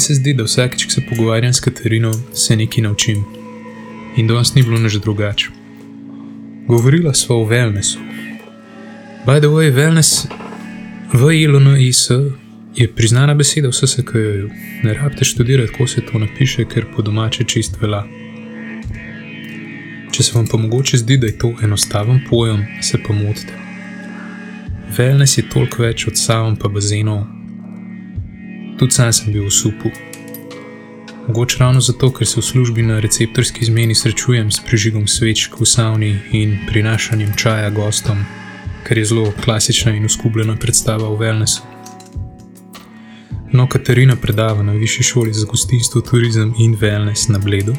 Meni se zdi, da vsakeč, ko se pogovarjam s Katarino, se nekaj naučim. In danes ni bilo nič drugače. Govorila sva o wellnessu. By the way, wellness v ILNIS je priznana beseda v SSKJ. Ne rabite študirati, kako se to napiše, ker po domače čist vela. Če se vam pa mogoče zdi, da je to enostaven pojem, se pa motite. Wellness je toliko več od savom pa bazenov. Tudi sam sem bil v supu. Mogoče ravno zato, ker se v službi na receptorski izmeni srečujem s prižigom svečk v savni in prinašanjem čaja gostom, kar je zelo klasična in uskubljena predstava o wellnessu. No, Katarina predava na Višji šoli za gostinstvo, turizem in wellness na Bledu.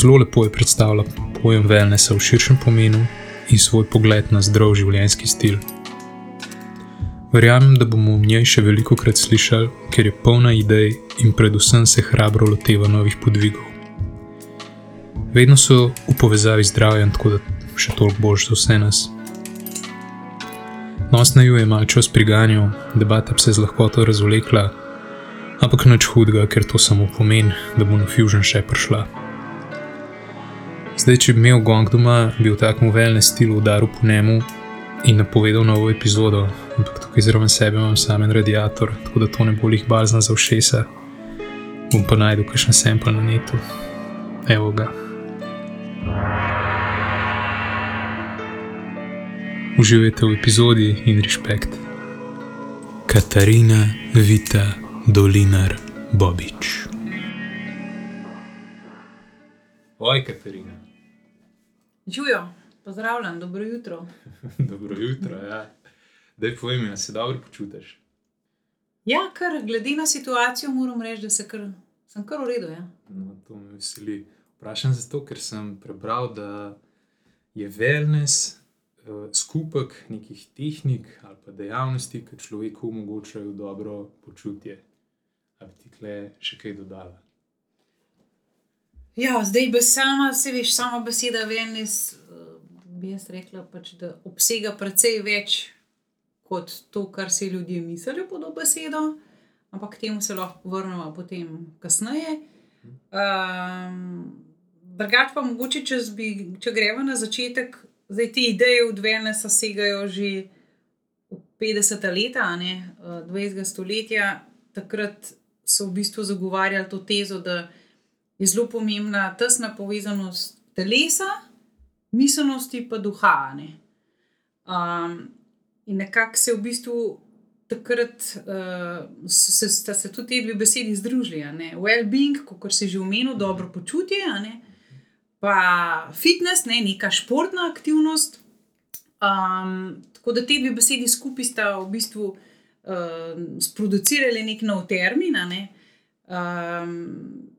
Zelo lepo je predstavila pojem wellnessa v širšem pomenu in svoj pogled na zdrav življenjski stil. Verjamem, da bomo v njej še veliko krat slišali, ker je polna idej in predvsem se hrabro loteva novih podvigov. Vedno so v povezavi z zdravjem, tako da še toliko boljš za vse nas. Nos na ju je mal čas priganjal, debata se z lahkoto razvlekla, ampak nič hudega, ker to samo pomeni, da bo na Fusion še prišla. Zdaj, če bi imel gong doma, bi v takem velnem stilu udaril po njemu in napovedal novo epizodo, ampak tukaj zraven sebe imam samen radiator, tako da to ne bo jih balzna za všesa. Bom pa najdel kakšen sample na netu. Evo ga. Uživajte v epizodi in respekt. Katarina Vita Dolinar Bobič. Oj, Katarina. Živijo, pozdravljam, dobro jutro. Dobro jutro, ja. Daj povej mi, se dobro počutiš. Ja, kar glede na situacijo, moram reči, da se kar, sem kar v redu. Ja. No, to me veseli. Vprašam zato, ker sem prebral, da je wellness uh, skupek nekih tehnik ali pa dejavnosti, ki človeku omogočajo dobro počutje. Ali ti tle še kaj dodala? Ja, zdaj bi sama, se veš, sama beseda wellness, bi jaz rekla, pač, da obsega precej več kot to, kar si ljudje mislijo pod to besedo, ampak k temu se lahko vrnemo potem kasneje. Um, Drugač pa mogoče, če, bi, če gremo na začetek, zdaj te ideje od wellnessa segajo že v 50-ta leta, ne, 20. stoletja. Takrat so v bistvu zagovarjali to tezo, da je zelo pomembna tesna povezanost telesa, miselnosti pa duha. Um, in nekako se v bistvu takrat uh, se, se, se tudi te dve besedi združili. Well-being, kot se že omenil, dobro počutje, pa fitness, ne, neka športna aktivnost. Um, tako da te dve besedi skupaj sta v bistvu uh, sproducirali nek nov termin. Ne. Um,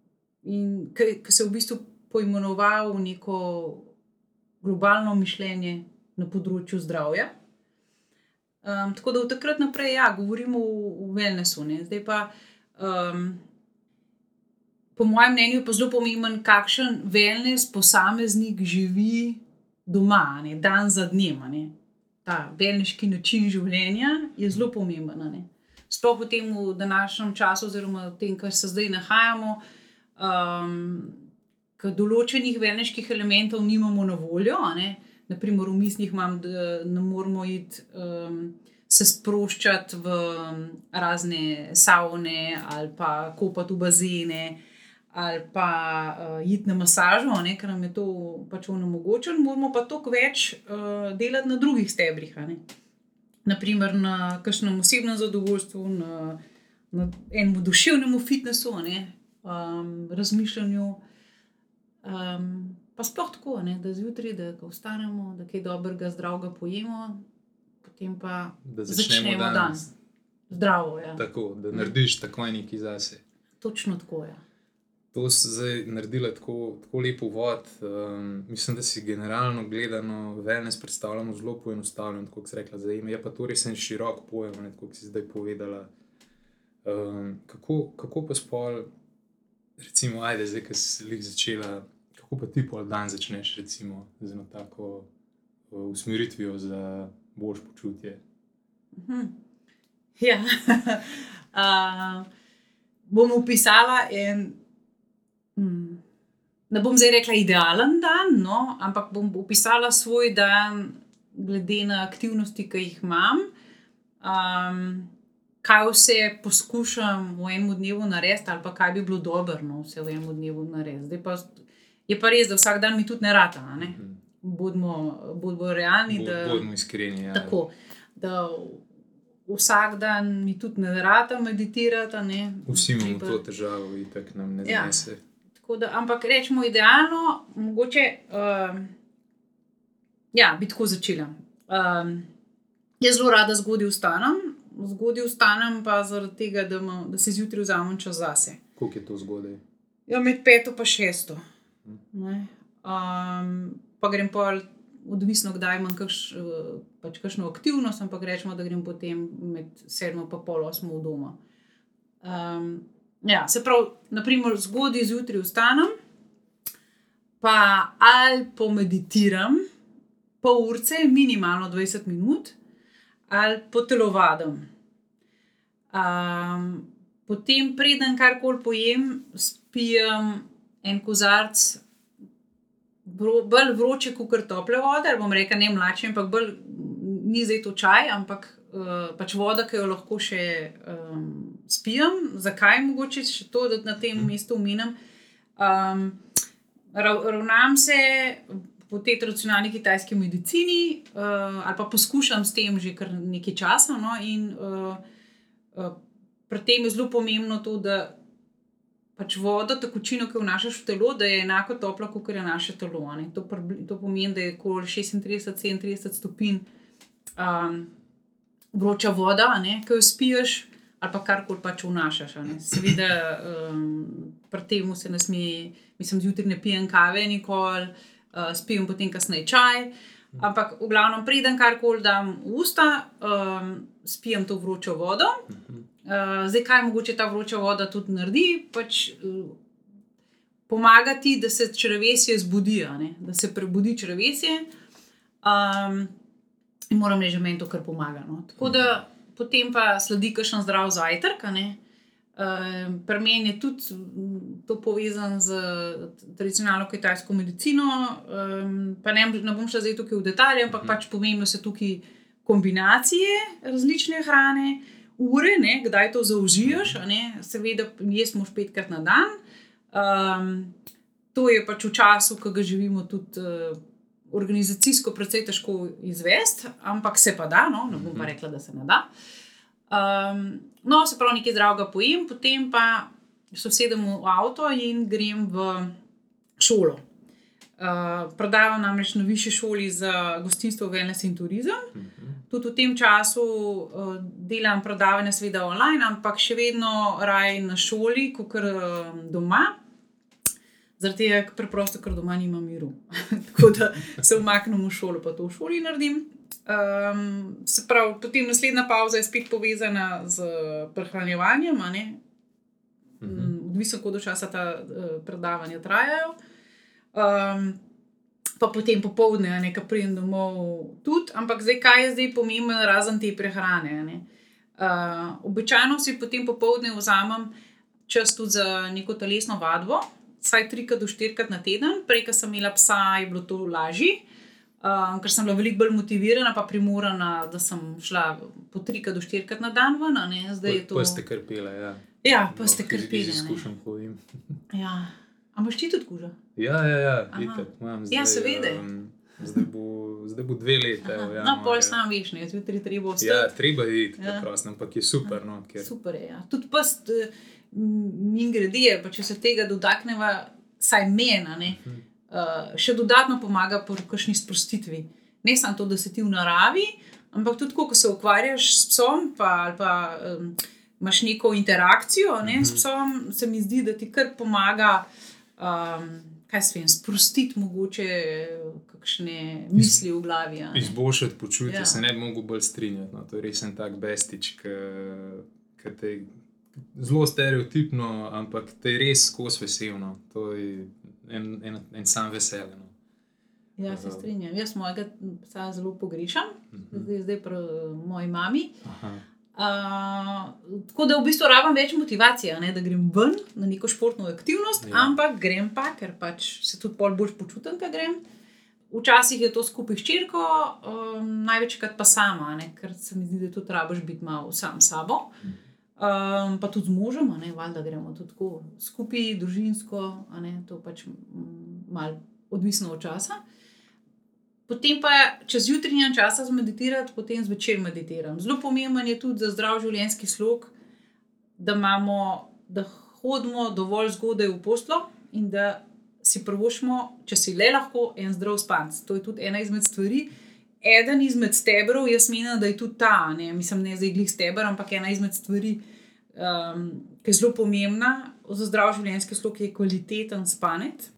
in ki se je v bistvu poimenoval v neko globalno mišljenje na področju zdravja. Um, tako da od takrat naprej, ja, govorimo o, o wellnessu. Ne. Zdaj pa, um, po mojem mnenju, je zelo pomemben, kakšen wellness posameznik živi doma, ne, dan za dnem. Ne. Ta wellnesski način življenja je zelo pomemben. Sploh v tem današnjem času, oziroma v tem, kar se zdaj nahajamo, um, ker določenih velneških elementov nimamo na voljo. Naprimer, v mislih imam, da ne moramo iti um, se sproščati v razne savne ali pa kopati v bazene. Ali pa uh, iti na masažo, ne, ker nam je to pač onemogočeno, moramo pa toliko več uh, delati na drugih stebrih. Naprimer, na kakšnem osebnem zadovoljstvu, na, na enem duševnem fitnessu, ne, um, razmišljanju. Um, pa sploh tako, ne, da zjutraj, da ko vstanemo, da kaj dobrega, zdravega pojemo, potem pa da začnemo, začnemo dan. dan. Zdravo, ja. Tako, da narediš tako neki zase. Točno tako je. Ja. To si zdaj naredila tako, tako lepo vod. Um, mislim, da si generalno gledano wellness predstavljamo zelo poenostavljeno, kot si rekla. Zdaj, je pa to res en širok pojem, kot si zdaj povedala. Um, kako, kako pa spol recimo, ajde, zdaj, ki si jih začela, kako pa ti pol dan začneš, recimo, z eno tako uh, usmeritvijo za boljše počutje. Mhm. Ja. uh, bom opisala en. Mm, ne bom zdaj rekla idealen dan, no, ampak bom opisala svoj dan, glede na aktivnosti, ki jih imam. Um, kaj vse poskušam v enem dnevu narediti, ali pa kaj bi bilo dobro, no, vse v enem dnevu narediti. Pa, je pa res, da vsak dan mi tudi ne rata. Ne? Budimo, budimo realni. Bod, da, bodimo iskreni. Ja. tako, da vsak dan mi tudi ne rata meditirati. Ne? Vsi imamo Treba- to težavo, in tako nam ne Ja. znese. Da, ampak rečemo idealno, mogoče. Um, ja, bi tako začela. Um, jaz zelo rada zgodaj vstanem, zgodaj vstanem pa zaradi tega, da, ma, da se zjutraj vzamem čas zase. Kako je to zgodaj? Ja, med peto in šesto. Ne. Um, pa grem pol, odvisno kdaj imam kakš, eh, pač kakšno aktivnost, ampak rečemo, da grem potem med sedmo in pol osmo v doma. Um, ja, se pravi, naprimer, zgodaj zjutraj vstanem, pa ali pomeditiram, pol urce, minimalno 20 minut, ali potelovadim. Um, potem, preden karkoli pojem, spijem en kozarc bro, bolj vroče, kot tople vode, bom rekel, ne mlače, ampak bolj ni zdaj to čaj, ampak uh, pač voda, ki jo lahko še um, spijem. Zakaj mogoče še to, da na tem mestu omenim? Um, rav, ravnam se po tej tradicionalni kitajski medicini, uh, ali pa poskušam s tem že nekaj časa. No, in, uh, uh, pri tem je zelo pomembno to, da pač voda, tekočino, ki jo vnašaš v telo, da je enako topla, kot je naše telo. To, to pomeni, da je okoli 36-37 stopinj um, vroča voda, ne, ki jo spiješ, ali pa karkoli pač vnašaš. Seveda, um, pri tem se ne sme, mislim, zjutraj ne pijem kave, nikoli, uh, spijem potem kasneje čaj. Ampak, v glavnem, preden karkoli dam v usta, um, spijem to vročo vodo. Uh, zdaj, kaj mogoče ta vroča voda tudi naredi, pač uh, pomaga ti, da se črevesje zbudi, da se prebudi črevesje. Um, in moram reči, da meni to kar pomaga. No. Tako da potem pa sledi kakšen zdrav zajtrk. a Um, Pri meni je tudi mm, to povezano z tradicionalno kitajsko medicino. Um, pa ne, ne bom šla zdaj tukaj v detalje, ampak pač pomembno so tukaj kombinacije različne hrane, ure, ne, kdaj to zaužiješ. Seveda, jaz moš petkrat na dan. Um, to je pač v času, ki ga živimo, tudi uh, organizacijsko precej težko izvesti, ampak se pa da, no, ne bom pa rekla, da se ne da. Um, no, se pravi, nekaj zdravega pojem, potem pa se usedem v avto in grem v šolo. Uh, predavam namreč na višji šoli za gostinstvo, wellness in turizem. Tudi v tem času uh, delam predavanja, seveda online, ampak še vedno raje na šoli, kot uh, doma. Zaradi tega, ker preprosto, ker doma nimam miru. Tako da se umaknem v šolo, pa to v šoli naredim. Um, se pravi, potem naslednja pauza je spet povezana z prehranjevanjem, a ne? Mm, odvisno, koliko časa ta uh, predavanja trajajo. Um, pa potem popoldne, nekaj pridem domov, tudi, ampak zdaj, kaj je zdaj pomembno, razen te prehrane. Uh, običajno si potem popoldne vzamem čas tudi za neko telesno vadbo, vsaj trikrat do štirikrat na teden, prej, ko sem imela psa, je bilo to lažje. Uh, ker sem bila veliko bolj motivirana, pa primorana, da sem šla po trikrat do štirikrat na dan ven. to. Pa ste krpele, ja. Ja, pa No, ste iz- krpele, Iz ne. izkušenj hodim. Ja. Ampak ti tudi kuža? Ja, ja, ja, itak, imam Ja, zdaj, seveda. Um, zdaj, bo, zdaj bo dve leti. evo, No, januarja. pol sam veš, ne, zjutraj treba vstati. Ja, treba je iti, Ja. ja. ampak je super. No, ker, Super je. Ja. Tudi pst, mi grede, pa če se tega dotakneva, saj mena, ne, uh, še dodatno pomaga pri kakšni sprostitvi. Ne samo to, da si ti v naravi, ampak tudi, ko se ukvarjaš s psom, pa, ali pa um, imaš neko interakcijo ne, s psom, se mi zdi, da ti kar pomaga. Um, Kaj se vem, sprostiti mogoče kakšne misli v glavi. Izboljšati počutje, Ja. se ne bi mogel bolj strinjati. No. To je res en tak bestič, ki te zelo stereotipno, ampak te je res skozi veselno. To je en, en, en sam vesel. No. Ja, se strinjam. Jaz mojega psa zelo pogrešam, zdaj, zdaj pri moji mami. Aha. Uh, tako da v bistvu rabim več motivacije, ne, da grem ven na neko športno aktivnost, Ja. ampak grem pa, ker pač se tudi pol bolj počutim, da grem. Včasih je to skupaj s črko, um, največkrat pa sama, ne, ker se mi zdi, da tudi rabiš biti malo sam s sabo. Um, pa tudi z možem, ne, valjda gremo tudi tako skupaj, družinsko, ne, to pač malo odvisno od časa. Potem pa, če zjutraj nimam časa za meditirati, potem zvečer meditiram. Zelo pomemben je tudi za zdrav življenjski slog, da, imamo, da hodimo dovolj zgodaj v poslo in da si prvošimo, če si le lahko, en zdrav spanc. To je tudi ena izmed stvari. Eden izmed stebrov, jaz menim, da je tudi ta, ne mislim, ne zdaj glih stebr, ampak ena izmed stvari, um, ki je zelo pomembna za zdrav življenjski slog, je kvaliteten spanec.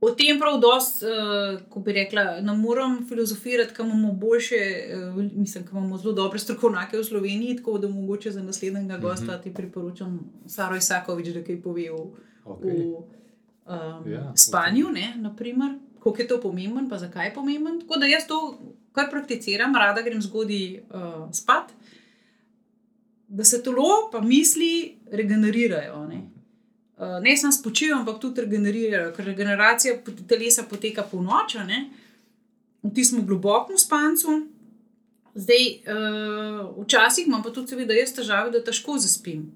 O tem prav dosti, uh, ko bi rekla, ne morem filozofirati, kam imamo boljše, uh, mislim, kam imamo zelo dobre strokovnjake v Sloveniji, tako da mogoče za naslednjega gosta ti priporočam Saro Isakovič, da kaj pove v, Okay. v um, Ja, ja, spanju, ne, naprimer, koliko je to pomemben, pa zakaj je pomemben. Tako da jaz to kar prakticiram, rada grem zgodaj uh, spat, da se telo pa misli regenerirajo. Ne. Uh, ne samo spočijo, ampak tudi regenerirajo, ker regeneracija telesa poteka po noči, v tistem globokem spancu. Zdaj, uh, včasih imam pa tudi, seveda, jaz težave, da težko zaspim.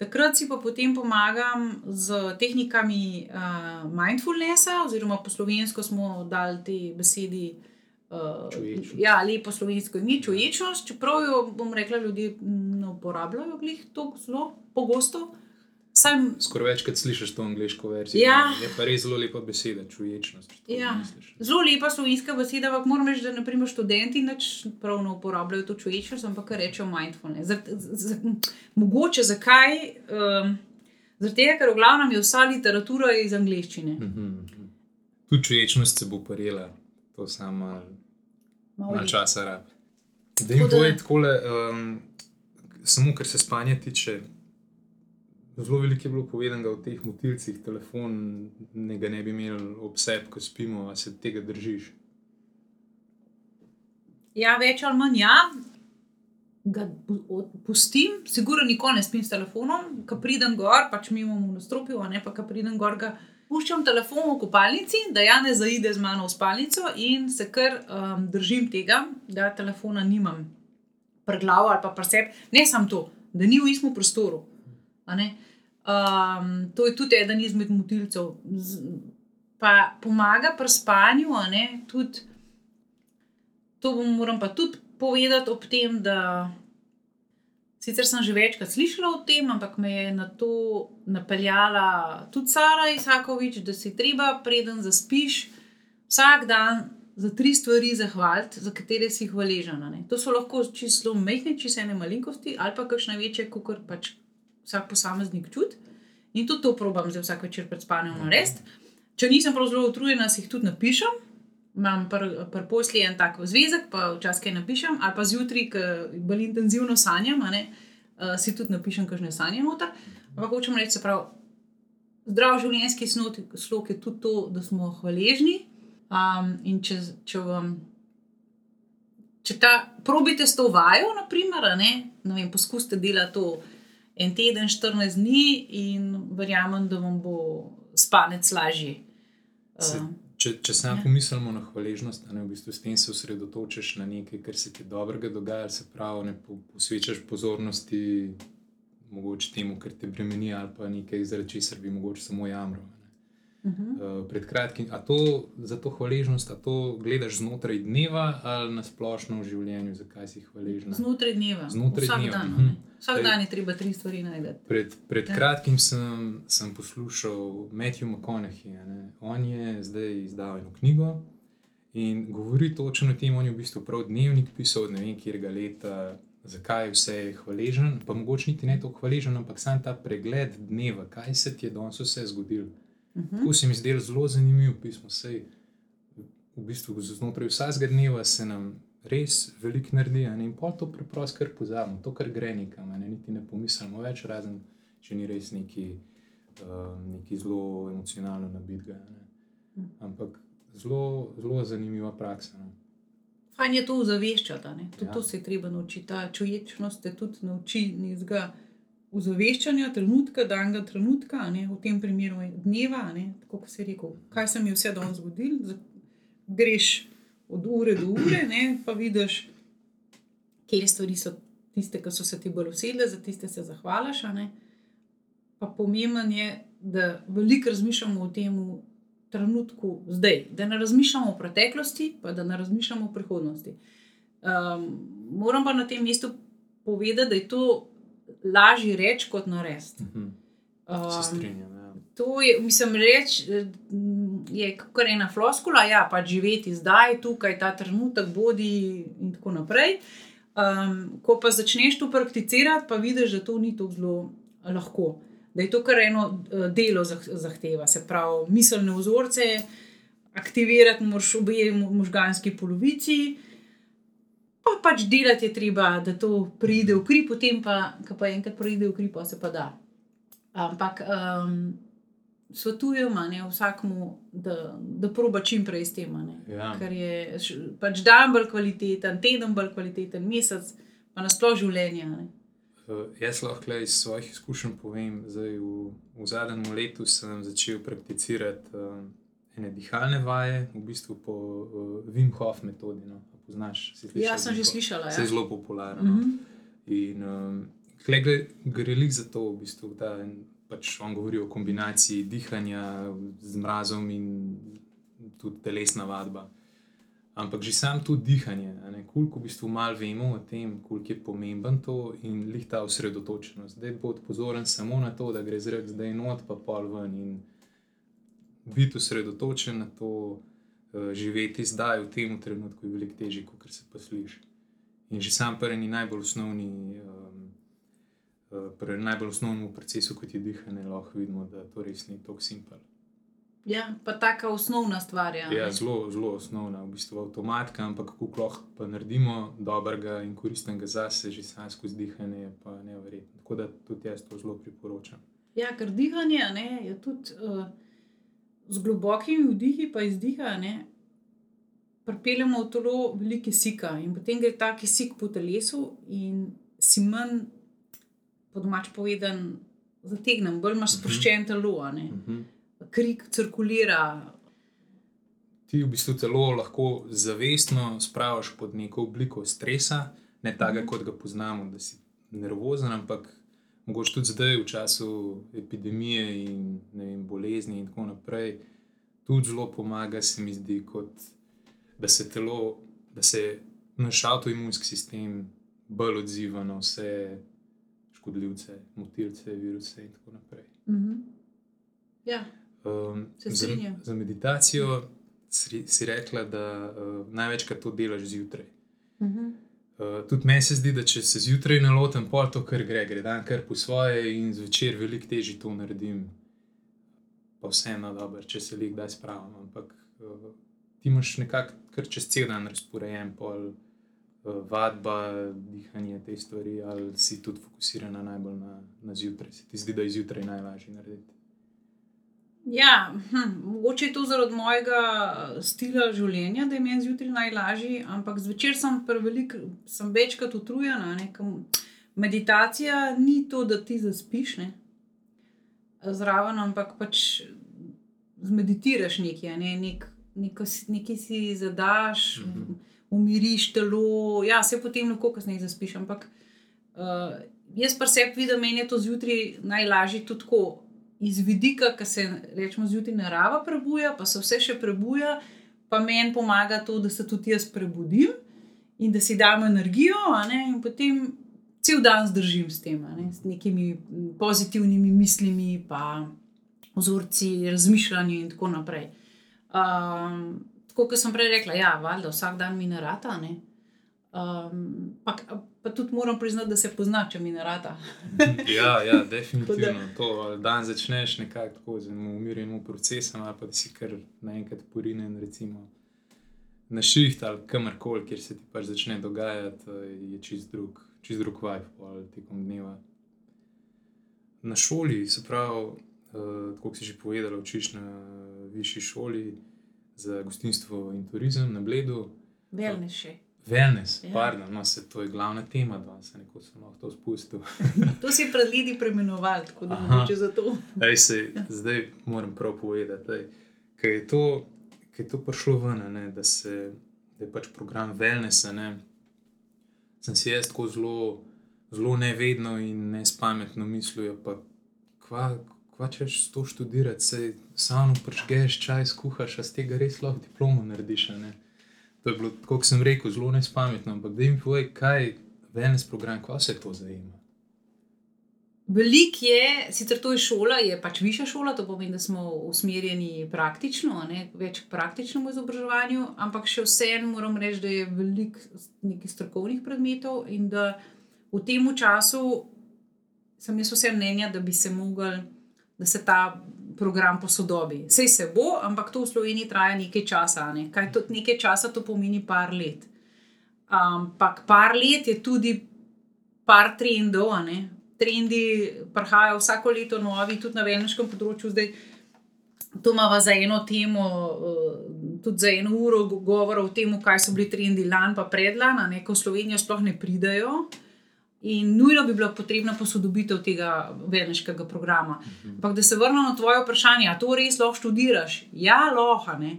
Takrat si pa potem pomagam z tehnikami uh, mindfulnessa, oziroma po slovensko smo dali te besedi. Uh, Čuječnost. ja, lepo slovensko ime, čuječnost, čeprav jo, bom rekla, ljudje ne uporabljajo glih tako zelo pogosto. Sam Skoraj večkrat slišiš to angliško verzijo. Ja. Je pa res zelo lepa beseda, čuječnost. Ja. Zelo lepa slovenska beseda, ampak moram reči, da naprimer študenti nič prav ne uporabljajo to čuječnost, ampak rečejo mindfulness. Zar, z, z, mogoče zakaj? Um, Zaradi tega, ker v glavnem je vsa literatura iz angleščine. Mhm, mhm. Tudi čuječnost se bo parila, to samo Malo časa rab. Da jim Tako povem takole, um, samo kar se spanja tiče. Zelo veliko je bilo povedanega o teh motilcih, telefon ne ga ne bi imeli ob sebi, ko spimo, a se tega držiš. Ja, več ali manj ja. Ga pustim, sigurno nikoli ne spim s telefonom, ko pridem gor, pač mimo v nastropju, a ne pa ko pridem gor, ga puščam telefon v kopalnici, da ja ne zaide z mano v spalnico in se kar um, držim tega, da telefona nimam pri glavu ali pa pri sebi. Ne samo to, da ni v istem prostoru. Um, to je tudi eden izmed motilcev. Z, pa pomaga pri spanju, tudi. To bom- moram pa tudi povedati ob tem, da sicer sem že večkrat slišala o tem, ampak me je na to napeljala tudi Sara Isakovič, da si treba, preden zaspiš, vsak dan za tri stvari zahvaliti, za katere si hvaležen. To so lahko čisto mehke, čisto ene malenkosti ali pa kakšne večje, kot pač vsak posameznik čuti. In tudi to probam zdaj vsak večer pred spanjem narediti. Če nisem prav zelo utrujena, si jih tudi napišem. Imam pri posli en tak zvezek, pa včasih kaj napišem, ali pa zjutraj, ki bolj intenzivno sanjam, ne, uh, si tudi napišem, kakšne sanje noter. Ampak hočem reči, se pravi, zdrav življenjski snot- slog je tudi to, da smo hvaležni. Um, in če, če vam. Če ta probite s to vajo, naprimer, ne, ne vem, poskusite delati to en teden, 14 dni, in verjamem, da vam bo spanec lažji. Se- Uh, Če, če samo Ja. ja. pomislimo na hvaležnost, a ne v bistvu s tem se osredotočiš na nekaj, kar se ti dobrega dogaja, se pravi, ne po, posvečaš pozornosti mogoče temu, kar te bremeni, ali pa nekaj, zaradi česar bi mogoče samo jamro. Uh -huh. Uh, pred kratkim, a to za to hvaležnost, a to gledaš znotraj dneva ali na splošno v življenju, zakaj si hvaležen? Znotraj dneva. Znotraj Vsak dneva, dan. mhm. Mhm. Vsak Zdaj- dan je treba tri stvari najti. Pred, pred Ja. kratkim sem, sem poslušal Matthew McConaughey. ne. On je zdaj izdal eno knjigo in govori točno o tem. On je v bistvu prav dnevnik pisal, od ne vem, kjer ga leta, zakaj vse je hvaležen. Pa mogoče niti ne toliko hvaležen, ampak sam ta pregled dneva, kaj se ti je danes vse zgodilo. Uh -huh. Tako se mi zdelo zelo zanimivo pismo. Sej, v bistvu znotraj vsakega dneva se nam res veliko naredi, a ne? in pol to preprosto kar pozabimo, to kar gre nekam, ne? niti ne pomislimo več, razen če ni res neki, uh, neki zelo emocionalno nabitega. a ne. Ampak zelo, zelo zanimiva praksa. No? Fajn je to ozaveščati, a ne. tudi Ja. to se je treba naučiti. Ta čuječnost te tudi nauči nekega ozaveščanja, trenutka, danega trenutka, ne, v tem primeru je dneva, ne, tako kot si rekel, kaj se mi je vse danes zgodilo. Greš od ure do ure, ne, pa vidiš, kje stvari so tiste, ki so se ti bolj usedle, za tiste se zahvališ. Pa pomemben je, da veliko razmišljamo o tem trenutku zdaj, da ne razmišljamo o preteklosti, pa da ne razmišljamo o prihodnosti. Um, moram pa na tem mestu povedati, da je to lažje reči kot narediti. Mhm. Um, strinjam. Ja. to je, mislim, reč je kar ena floskula, ja, pač živeti zdaj, tukaj, ta trenutek, bodi in tako naprej. Um, ko pa začneš to prakticirati, pa vidiš, da to ni tako zelo lahko. Da je to kar eno eh, delo zah- zahteva, se pravi, miselne vzorce, aktivirati moraš obe mo- možganski polovici. Pa pač delati je treba, da to pride v kri, potem pa, ko pa enkrat pride v kri, pa se pa da. Ampak um, svetujem ne, vsakmu, da, da proba čim prej s tem. Ja. Ker je pač dan bolj kvaliteten, teden bolj kvaliteten, mesec, pa nasploh življenje. ne. Uh, jaz lahko iz svojih izkušenj povem, da v, v zadnjem letu sem začel prakticirati um, ene dihalne vaje, v bistvu po uh, Wim Hof metodi. No. Poznaš, si slišal Ja, sem že slišala. Se je Ja. zelo popularno. Mm -hmm. In um, gre, gre lik za to, v bistvu, da pač on govori o kombinaciji dihanja z mrazom in tudi telesna vadba. Ampak že sam to dihanje, koliko v bistvu malo vemo o tem, koliko je pomemben to in lih ta osredotočenost. Zdaj bo pozoren samo na to, da gre zrak zdaj not, pa pol ven in biti osredotočen na to, živeti zdaj v tem trenutku je veliko težje, kot se pa sliši. In že sam prvi najbolj osnovni. Um, uh, Pri najbolj osnovnem procesu, kot je dihanje, lahko vidimo, da to res ni tako simpel. ja, pa taka osnovna stvar. Ja, Ja, zelo, zelo osnovna, v bistvu avtomatka, ampak kako lahko pa naredimo dobrega in koristnega zase, že sam skozi dihanje, je pa nevrjetno. Tako da tudi jaz to zelo priporočam. Ja, ker dihanje ne, je tudi uh, z globokimi vdihi, pa izdiha, ne, pripeljemo v telo velike sika in potem gre ta kisik po telesu in si manj, po domač povedan, zategnem, bolj imaš Mhm. sproščen telo, ne. Mhm. krik cirkulira. Ti v bistvu telo lahko zavestno spraviš pod neko obliko stresa, ne takega, Mhm. kot ga poznamo, da si nervozen, ampak mogoče tudi zdaj, v času epidemije in vem, bolezni in tako naprej, tudi zelo pomaga, se mi zdi, kot, da se telo, da se naš avtoimunski sistem bolj odziva na vse škodljivce, motilce, viruse in tako naprej. Mhm. Ja, Um, Se za, strinjam. za meditacijo si, si rekla, da uh, največkrat to delaš zjutraj. mhm. Uh, tudi meni se zdi, da če se zjutraj ne lotim, pol to kar gre, gre dan kar po svoje in zvečer veliko težje to naredim. Pa vseeno dobro, če se lik daj spravim. Ampak uh, ti imaš nekako kar čez cel dan razporejen, pol uh, vadba, dihanje, te stvari, ali si tudi fokusirana najbolj na, na zjutraj. Se ti zdi, da je zjutraj najlažje narediti. Ja, hm, mogoče je to zaradi mojega eh, stila življenja, da je meni zjutraj najlažje, ampak zvečer sem prevelik, sem večkrat utrujena. ne, ker Meditacija ni to, da ti zaspiš ne, zraven, ampak pač zmeditiraš nekaj, ne, nek, neko, nekaj si zadaš, Mhm. umiriš telo. Ja, se potem lahko kasneje zaspiš, ampak uh, jaz pa sebi vidim, meni je to zjutraj najlažje tudi tako iz vidika, ki se rečemo zjutraj narava prebuja, pa se vse še prebuja, pa meni pomaga to, da se tudi jaz prebudim in da si dam energijo, ne, in potem cel dan zdržim s tem, ne, s nekimi pozitivnimi mislimi, pa vzorci, razmišljanji in tako naprej. Um, tako kot sem prej rekla, ja, valjda, vsak dan mi narata. Ne? Um, pa, pa tudi moram priznati, da se pozna, če mi narata. Ja, ja definitivno. To, ali dan začneš nekako tako z enim umirjenim procesom, ali pa si kar naenkrat porinen, recimo na šiht ali kamorkoli, kjer se ti pač začne dogajati, je čist drug, čist drug vibe pol tekom dneva. Na šoli, se pravi, uh, kot si že povedala, učiš na višji šoli za gostinstvo in turizem na Bledu. Velne še. Wellness, Ja. pardon, no, se to je glavna tema, da se neko sem lahko to spustil. To si pred leti preimenoval, tako da mogoče zato. Ej, se, zdaj moram prav povedati, ej, ker je to, ker je to prišlo ven, ne, da, se, da je pač program Wellnessa. Ne, sem si jaz tako zelo, zelo nevedno in nespametno mislil, ja, pa kva, kva češ to študirati, se samo prečgeš čaj, skuhaš, a z tega res lahko diplomo narediš. ne. To je bilo, kot sem rekel, zelo nespametno, ampak da jim povej, kaj je Wellness program, kva se to zajema. Velik je, sicer to je šola, je pač višja šola, to pomeni, da smo usmerjeni praktično, ne, več k praktičnemu izobraževanju, ampak še vseeno moram reči, da je veliko nekih strokovnih predmetov in da v tem času sem jaz vse mnenja, da bi se mogel, da se ta program posodobi. Sej se bo, ampak to v Sloveniji traja nekaj časa. Ne? Kaj to nekaj časa, to pomeni par let. Ampak par let je tudi par trendov. Trendi prihajajo vsako leto novi, tudi na velneškem področju. Zdaj, to imamo za eno temo, tudi za eno uro go- govora o tem, kaj so bili trendi lani, pa predlani, ko Slovenijo sploh ne pridajo. In nujno bi bila potrebna posodobitev tega velneškega programa. Ampak da se vrnem na tvoje vprašanje, ali to res lahko študiraš? Ja, lahko. a ne.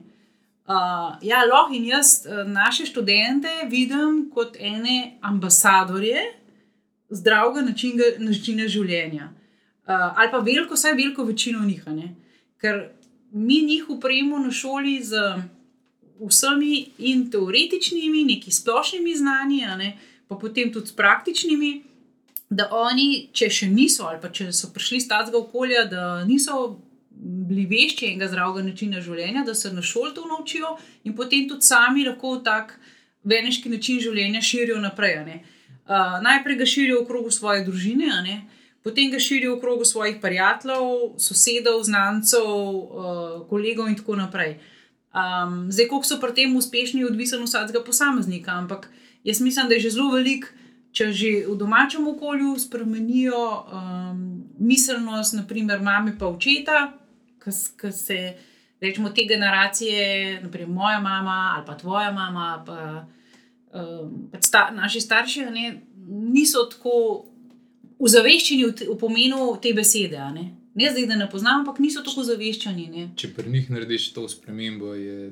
Uh, ja, lahko in jaz uh, naše študente vidim kot ene ambasadorje zdravega načina, načina življenja. Uh, ali pa veliko, vsaj veliko večino njih. Ker mi njih upremo na šoli z vsemi in teoretičnimi, neki splošnimi znanji, ne, pa potem tudi s praktičnimi. Da oni, če še niso, ali pa če so prišli iz takega okolja, da niso bili vešči enega zdravega načina življenja, da se na šoli to naučijo in potem tudi sami lahko tak veneški način življenja širijo naprej. Uh, najprej ga širijo v krogu svoje družine, potem ga širijo v krogu svojih prijateljev, sosedov, znancev, uh, kolegov in tako naprej. Um, zdaj, koliko so pri tem uspešni, je odvisno od vsakega posameznika, ampak jaz mislim, da je že zelo velik, če že v domačem okolju spremenijo um, miselnost, naprimer, mame pa očeta, ki se, rečemo, te generacije, naprimer moja mama ali pa tvoja mama, pa, um, pač sta, naši starši, ne, niso tako ozaveščeni v, v pomenu te besede. Ne? ne zdaj, da ne poznam, ampak niso tako ozaveščeni. Če pri njih narediš to spremembo, je,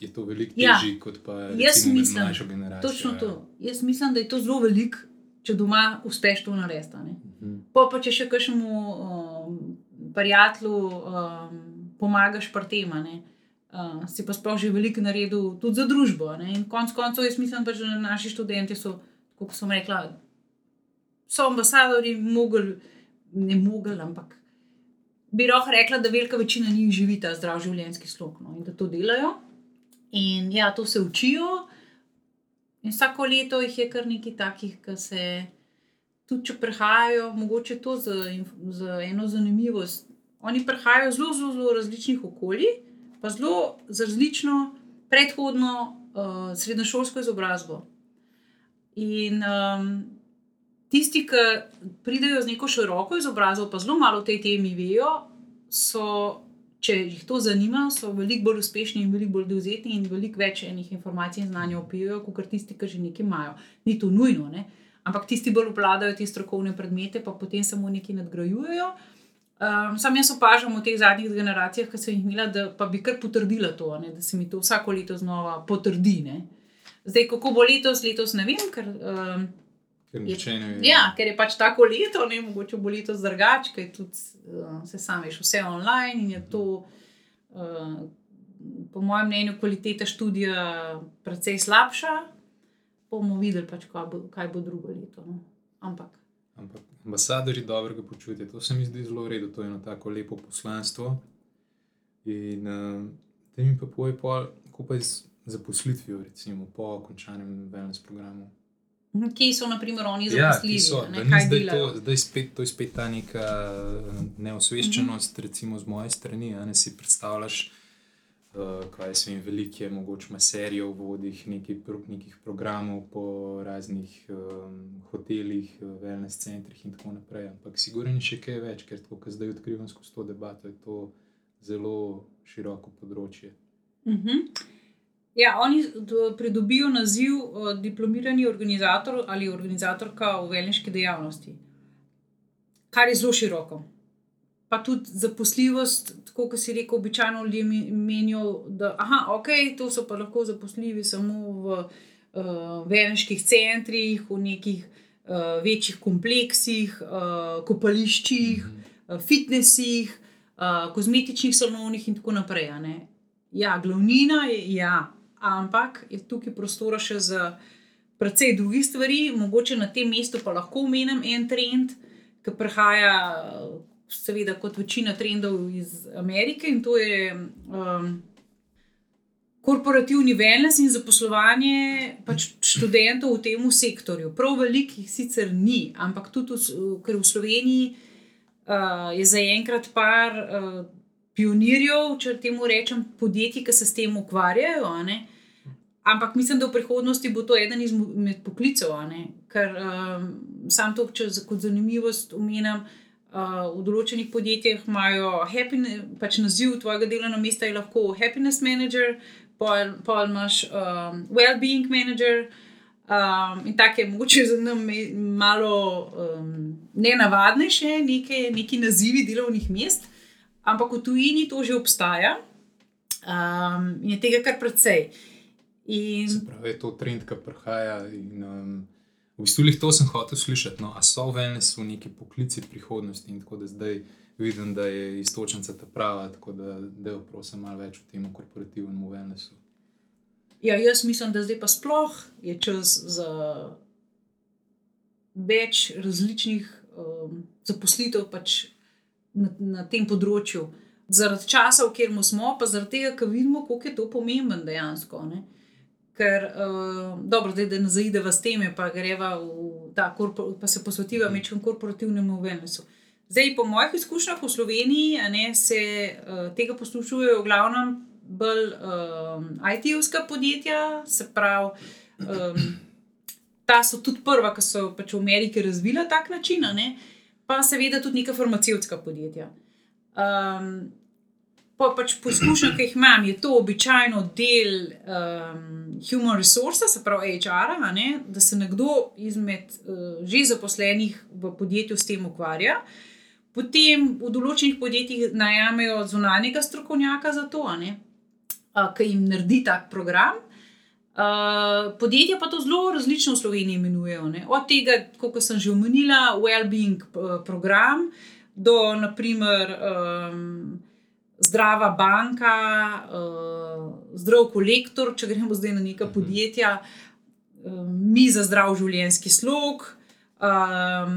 je to veliko Ja. težje kot pa recimo, mlajšo generacijo. Točno ja. to. Jaz mislim, da je to zelo velik, če doma uspeš to narediti. Mhm. Pa, pa če še kakšnemu um, prijatelju um, pomagaš pri tem, uh, si pa sploh že veliko naredil tudi za družbo. ne. In konec koncev, jaz mislim, da naši študenti so, kot sem rekla, so ambasadori, mogli, ne mogli, ampak bi lahko rekla, da velika večina njih živi ta zdrav življenjski slog no, in da to delajo. In ja, to se učijo. In vsako leto jih je kar nekaj takih, ki se tudi, če prihajajo, mogoče to inf- za eno zanimivost. Oni prihajajo zelo, zelo, zelo različnih okolij, pa zelo z različno predhodno uh, srednjošolsko izobrazbo. In um, tisti, ki pridejo z neko široko izobrazbo, pa zelo malo o tej temi vejo, so, če jih to zanima, so veliko bolj uspešni in veliko bolj dovzetni in veliko več enih informacij in znanja opijo, kot tisti, ki že nekaj imajo. Ni to nujno, ne? ampak tisti bolj obvladajo te strokovne predmete, pa potem samo nekaj nadgrajujejo. Um, sam jaz opažam v teh zadnjih generacijah, ki sem jih imela, da pa bi kar potrdila to, ne, da se mi to vsako leto znova potrdi. Ne. Zdaj, kako bo letos, letos ne vem, ker um, Ker nihče ne. Ja, ker je pač tako leto, ne mogoče bo letos drugače, ker tudi uh, se sam veš, vse online in je to, uh, po mojem mnenju, kvaliteta študija precej slabša. Bomo videli, pač, kaj, bo, kaj bo drugo leto. No. Ampak. Ampak ambasadori dobrega počutja, to se mi zdi zelo v redu, to je eno tako lepo poslanstvo. In uh, da mi pa pol, kako pa je z zaposlitvijo, recimo po končanem wellness programu. Kje so, na primer, oni Ja, zaposljivi? ki so, ne, kaj zdaj delajo? to, zdaj spet, to je spet ta neka eh, neosveščenost, mm -hmm. recimo z moje strani. Ne si predstavljaš, uh, kaj se jim velike, mogoče ima serijo v vodih pro- nekih programov po raznih um, hotelih, eh, wellness centrih in tako naprej. Ampak sigurno je še kaj več, ker tako, zdaj odkrivam skozi to debato, je to zelo široko področje. Mhm. Ja, oni pridobijo naziv diplomirani organizator ali organizatorka v velniški dejavnosti, kar je zelo široko. Pa tudi zaposljivost, tako kot si rekel, običajno ljudje menijo, da aha, ok, to so pa lahko zaposljivi samo v uh, velniških centrih, v nekih uh, večjih kompleksih, uh, kopališčih, uh, fitnesih, uh, kozmetičnih salonih in tako naprej. Ja, glavnina je, ja, ampak je tukaj prostora še za precej drugih stvari. Mogoče na tem mestu pa lahko omenim en trend, ki prihaja, seveda, kot večina trendov iz Amerike in to je um, korporativni wellness in zaposlovanje pač študentov v tem sektorju. Prav velikih sicer ni, ampak tudi, v, ker v Sloveniji uh, je zaenkrat par. Uh, pionirjev, če temu rečem, podjetij, ki se s tem ukvarjajo. ne. Ampak mislim, da v prihodnosti bo to eden izmed poklicev, ker um, sam to, če za- kot zanimivost omenjam. Uh, v določenih podjetjih imajo pač naziv tvojega delovnega mesta je lahko happiness manager, pol imaš um, well-being manager. Um, in tako je mogoče za nam malo um, nenavadnejše, neke, neki nazivi delovnih mest, ampak v tujini to že obstaja um, in je tega kar precej. In, Se pravi, je to trend, ki prihaja. In, um, v bistvu lih to sem hotel slišati. No, a so v neki poklici prihodnosti in tako da zdaj vidim, da je istočnica ta prava, tako da da prosim malo več o tem korporativnem wellnessu. ja, jaz mislim, da zdaj pa sploh je čas za več različnih um, zaposlitev pač na, na tem področju. Zaradi časa, v katerem smo, pa zaradi tega, ker vidimo, koliko je to pomemben dejansko. Ne? Ker, uh, dobro, zdaj, da ne zaideva s teme, pa greva v ta korpor, pa se posvetiva mečem korporativnemu wellnessu. Zdaj, po mojih izkušnjah v Sloveniji, ne, se uh, tega poslušujejo v glavnem bolj um, IT-ovska podjetja, se pravi, um, ta so tudi prva, ki so pač v Ameriki razvila tak način, ne, pa seveda tudi neka farmacevtska podjetja. Um, pa pač po izkušnjah, ki jih imam, je to običajno del um, human resources, se pravi HR, -a, ne, da se nekdo izmed uh, že zaposlenih v podjetju s tem ukvarja. Potem v določenih podjetjih najamejo zunanjega strokovnjaka za to, a, ki jim naredi tak program. Uh, podjetja pa to zelo različno v Sloveniji imenujejo. Ne? Od tega, kot sem že omenila, well-being eh, program, do naprimer um, zdrava banka, uh, zdrav kolektor, če gremo zdaj na neka podjetja, um, mi za zdrav življenjski slog, um,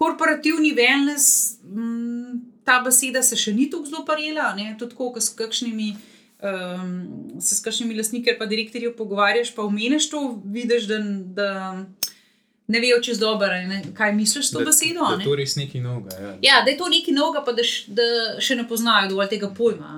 korporativni wellness, um, ta beseda se še ni tako zelo parela, ne? tudi tako, kot s kakšnimi. Um, se s kakšnimi lastniki ali pa direktorji pogovarjaš, pa omeniš to, vidiš, da, da ne vejo čez dobro, a ne, kaj misliš s to besedo. a Da ne. je to res nekaj novega. Ja. Ja, da je to nekaj novega, pa da, š, da še ne poznajo dovolj tega pojma.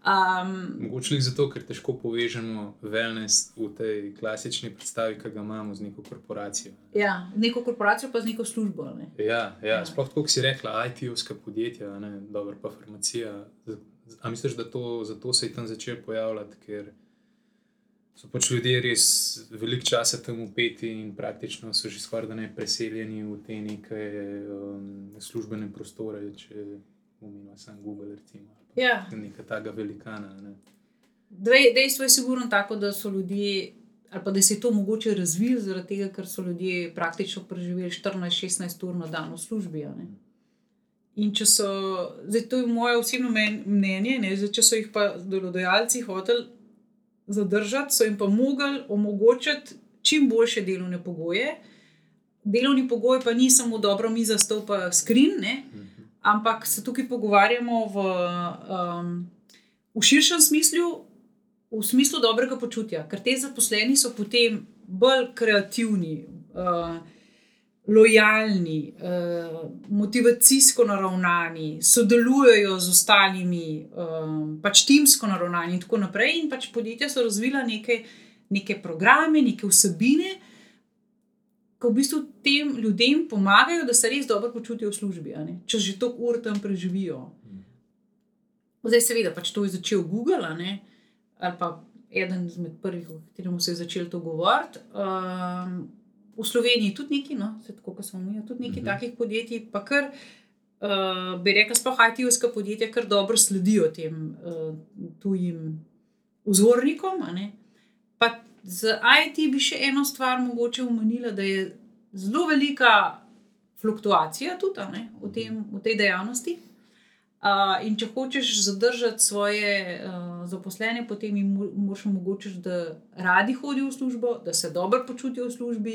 Um, Mogoče le zato, ker težko povežemo wellness v tej klasični predstavi, ki ga imamo z neko korporacijo. ja, neko korporacijo, pa z neko službo. ne. Ja, ja, Ja. sploh tako, kot si rekla, IT-ovska podjetja, ne, dobro pa farmacija. Z- z- A misliš, da to, zato se je tam začel pojavljati, ker so pač ljudje res veliko časa tam upeti in praktično so že skoraj da ne preseljeni v te neke um, službene prostore, če omenimo samo Google, recimo. Ja, Neka taka velikana. Ne. dej- dejstvo je sigurno tako, da so ljudje. Ali pa da se je to mogoče razvilo, zaradi tega, ker so ljudje praktično preživeli 14-16 ur na dan v službi. In če so, zdaj to je moje osebno mnenje, ne, zdaj, če so jih pa delodajalci hoteli zadržati, so jim pa mogli omogočiti čim boljše delovne pogoje. Delovni pogoj pa ni samo dobro miza, stol pa skrin, ne, ampak se tukaj pogovarjamo v, um, v širšem smislu, v smislu dobrega počutja, ker te zaposleni so potem bolj kreativni, uh, lojalni, uh, motivacijsko naravnani, sodelujejo z ostalimi, um, pač timsko naravnani in tako naprej. In pač podjetja so razvila neke, neke programe, neke vsebine. Ko v bistvu tem ljudem pomagajo, da se res dobro počutijo v službi, če že toliko ur tam preživijo. Zdaj, seveda, pač to je začel Google, ali pa eden izmed prvih, o katerem se je začelo to govoriti. Um, v Sloveniji tudi nekaj, no, tako kot smo mi, tudi nekaj Mhm. takih podjetij, pa kar uh, bi rekla, sploh IT-ovska podjetja, kar dobro sledijo tem uh, tujim vzornikom. Pa z IT bi še eno stvar mogoče omenila, da je zelo velika fluktuacija tudi ne, v, tem, v tej dejavnosti. Uh, in če hočeš zadržati svoje uh, zaposlene, potem jim mo- moraš omogočiti, da radi hodijo v službo, da se dobro počutijo v službi,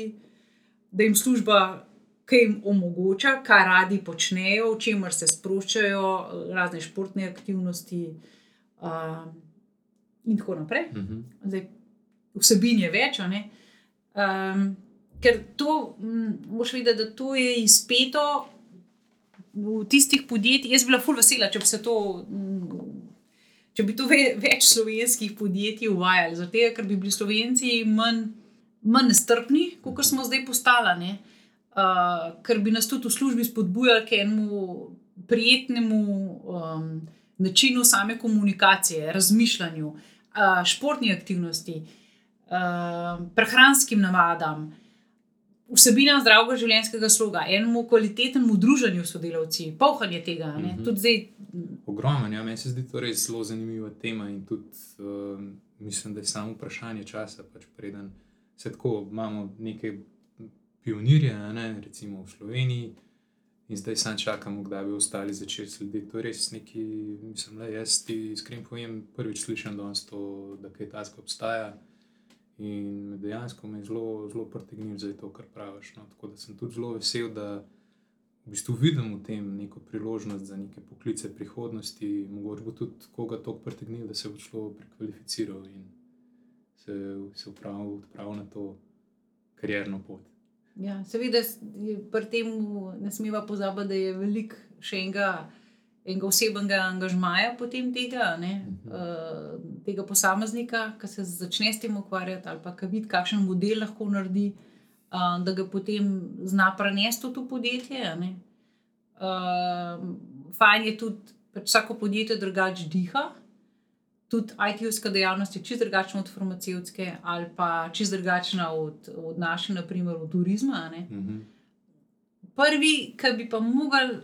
da jim služba kaj jim omogoča, kaj radi počnejo, v čemer se sproščajo, razne športne aktivnosti uh, in tako naprej. Mhm. Zdaj, vsebin je več. Um, ker to, mm, moš videti, da to je izpeto v tistih podjetjih. Jaz bi bila ful vesela, če bi se to. Če bi to ve, več slovenskih podjetij uvajali, zato ker bi bili Slovenci manj, manj nestrpni, kot smo zdaj postali, uh, ker bi nas tudi v službi spodbujali k enemu prijetnemu um, načinu same komunikacije, razmišljanju, uh, športni aktivnosti, uh, prehranskim navadam, vsebinam zdravega življenjskega sloga, enemu kvalitetnemu druženju s sodelavci, pohanje tega. Mm Mhm. -hmm. Tudi zdaj, Ogromen, ja, meni se zdi to res zelo zanimiva tema in tudi uh, mislim, da je samo vprašanje časa, pač preden se tako imamo neke pionirje, ne, recimo v Sloveniji, in zdaj samo čakamo, kdaj bi ostali začeli slediti. To je res neki, mislim, da jaz ti iskreno povem, prvič slišim danes to, da kaj tasko obstaja. In dejansko me je zelo, zelo pritegnil za to, kar praviš. No. Tako da sem tudi zelo vesel, da v bistvu vidim v tem neko priložnost za neke poklice prihodnosti, mogoče bo tudi koga to pritegnil, da se bo šlo prekvalificiral in se, se odpravil, odpravil na to karjerno pot. ja, seveda, pri tem ne smemo pozabiti, da je veliko še enega. Enega osebnega angažmaja, potem tega, ne, Mhm. uh, tega posameznika, ki se začne s tem ukvarjati, ali pa ki vidi, kakšen model lahko naredi, uh, da ga potem zna prenesti v to podjetje. ne. Uh, fajn je tudi, da vsako podjetje drugače diha. Tudi IT-ovska dejavnost je čist drugačna od farmacevtske, ali pa čist drugačna od, od naše, naprimer, od turizma. ne. Mhm. Prvi, ki bi pa mogli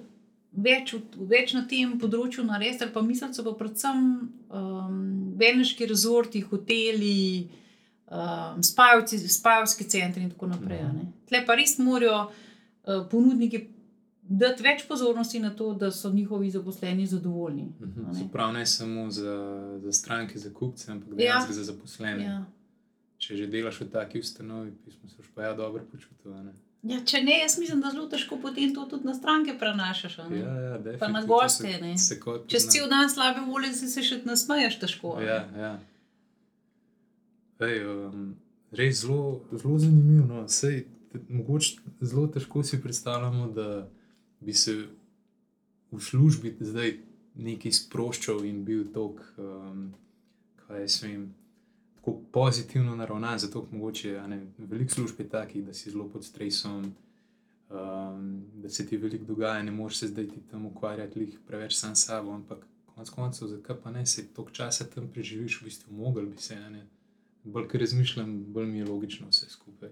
več, več na tem področju narediti, ali pa misliti, so pa predvsem um, velneški rezorti, hoteli, um, spajovci, spajovski centri in tako naprej. a ne. Tle pa res morajo uh, ponudniki dati več pozornosti na to, da so njihovi zaposleni zadovoljni. a Mhm. ne. Se pravi, ne samo za, za stranke, za kupce, ampak Ja. dejansko za zaposlene. Ja. Če že delaš v taki ustanovi, pismo se pa ja dobro počutil. a ne? Ja, če ne, jaz mislim, da zelo težko potem to tudi na stranke prenašaš. Ja, ja, Pa na goste, se- se Čez pozna. cel dan slabe volje si se še nasmeješ težko. a ne. Ja, ja. Ej, um, res zelo, zelo zanimivo. No. Sej, te, mogoče zelo težko si predstavljamo, da bi se v službi zdaj nekaj sproščal in bil tako, um, kaj jaz vem, tako pozitivno naravnan. Zato, mogoče ne, veliko služb je takih, da si zelo pod stresom. Um, da se ti veliko dogaja, ne moreš se zdaj ti tam ukvarjati lih preveč sam s sabo, ampak konec koncev, zakaj pa ne, se toliko časa tam preživiš, v bistvu mogel bi se. ne. Bolj, ker razmišljam, bolj mi je logično vse skupaj.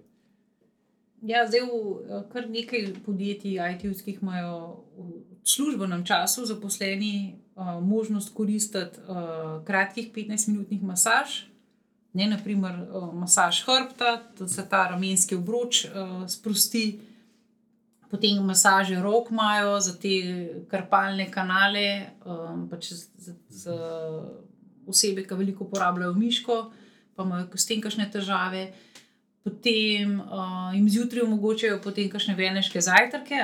Ja, zdaj v eh, kar nekaj podjetij, IT-ovskih, imajo v službenem času zaposleni uh, možnost koristiti uh, kratkih 15-minutnih masaž. Ne, naprimer, uh, masaž hrbta, da se ta ramenjski obroč uh, sprosti, potem masaže rok imajo za te krpalne kanale, um, pač za, za osebe, ki veliko uporabljajo miško, pa imajo s tem kakšne težave potem uh, jim zjutraj omogočajo potem kakšne veneške zajtrke,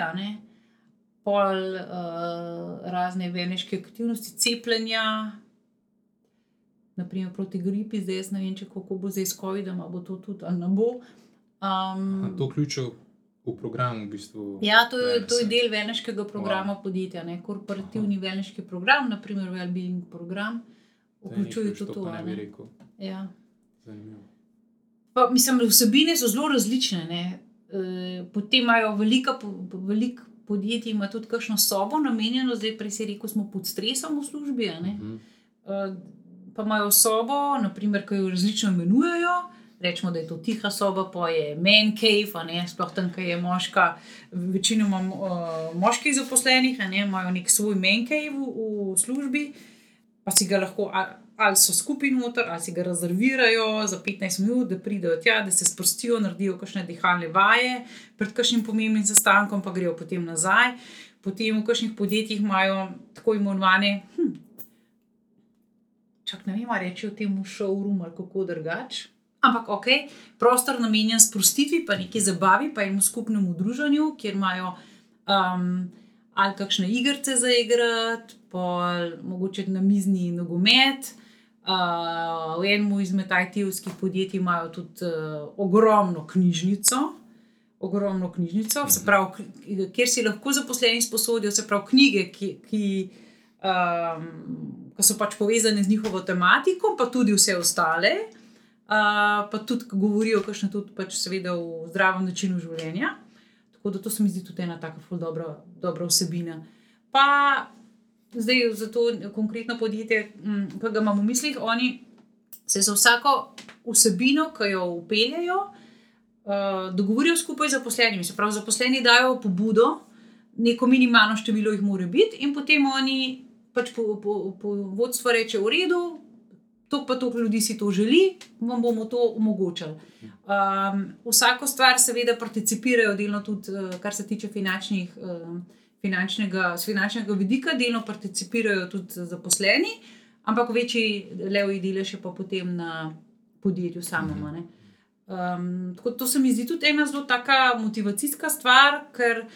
pol uh, razne veneške aktivnosti, cepljenja, naprimer proti gripi, zdaj jaz ne vem, če kako bo zdaj s COVID-om, ali bo to tudi ali ne bo. Um, To vključuje v program, v bistvu. Ja, to je, to je del velneškega programa wow. podjetja, ne? korporativni velneški program, naprimer Wellbeing program, To je vključuje tudi to. a Ne bi rekel. Ja. Zanimivo. Pa, mislim, vsebine so zelo različne. Ne? E, potem imajo velika, po- veliko podjetij, ima tudi kakšno sobo namenjeno, zdaj prej si rekel, smo pod stresom v službi. a ne. Mhm. E, pa imajo sobo, naprimer, ki jo različno imenujejo. Rečemo, da je to tiha soba, pa je men cave, ne, sploh tam, ki je moška, večinoma uh, moških zaposlenih, ne, imajo nek svoj men cave v, v službi, pa si ga lahko, ali so skupaj noter, ali si ga rezervirajo za 15 minut, da pridejo tja, da se sprostijo, naredijo kakšne dihalne vaje, pred kakšnim pomembnim sestankom, pa grejo potem nazaj. Potem v kakšnih podjetjih imajo tako imenovane. Hm, Čak ne vem, reči o tem showroom ali kako drugače. Ampak ok, prostor namenjen sprostitvi, pa neki zabavi, pa jim v skupnem udruženju, kjer imajo um, ali kakšne igrice za igrati, pa mogoče na mizni nogomet. Uh, v enem izmed IT-ovskih podjetij imajo tudi uh, ogromno knjižnico, ogromno knjižnico, se pravi, kjer si lahko zaposleni sposodijo, se pravi, knjige, ki. ki um, ki so pač povezane z njihovo tematiko, pa tudi vse ostale, uh, pa tudi govorijo, kakšne tudi, pač, seveda, o zdravem načinu življenja. Tako da to se mi zdi tudi ena tako dobra, dobra vsebina. Pa zdaj za to konkretno podjetje, ki ga imamo v mislih, oni se za vsako vsebino, ki jo upeljajo, uh, dogovorijo skupaj z zaposlenimi. Se pravi, zaposleni dajo pobudo. Neko minimalno število jih mora biti, in potem oni pač po, po, po vodstvo reče: V redu, to pa to ljudi si to želi, vam bomo to omogočili. Um, vsako stvar, seveda, participirajo delno tudi, uh, kar se tiče finančnih, uh, finančnega, finančnega vidika, delno participirajo tudi zaposleni, ampak večji levi delež je pa potem na podjetju samem. Um, tako to se mi zdi tudi ena zelo taka motivacijska stvar, ker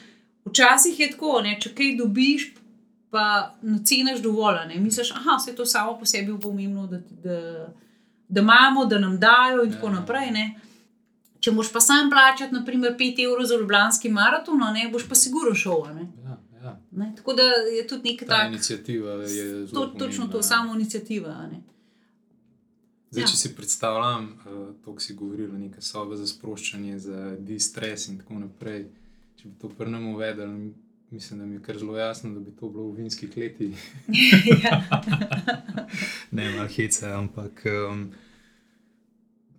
včasih je tako, ne, če kaj dobiš, pa naceniš dovolj. Ne? Misliš, da je to samo po sebi pomembno, da, da, da imamo, da nam dajo in ja. tako naprej. Ne? Če moš pa sam plačati, naprimer, 5 evrov za Ljubljanski maraton, ne boš pa sigurno šel. Ja, ja. Tako da je tudi nekaj takega. Inicijativa je zelo. To, točno to, samo inicijativa. Zdaj, ja. če si predstavljam, uh, to, kar si govoril, neka soba za sproščanje, za distres in tako naprej. Če bi to prnemo uvedli, mislim, da mi je kar zelo jasno, da bi to bilo v vinskih letih. Ja. ne, malo hece, ampak. Um,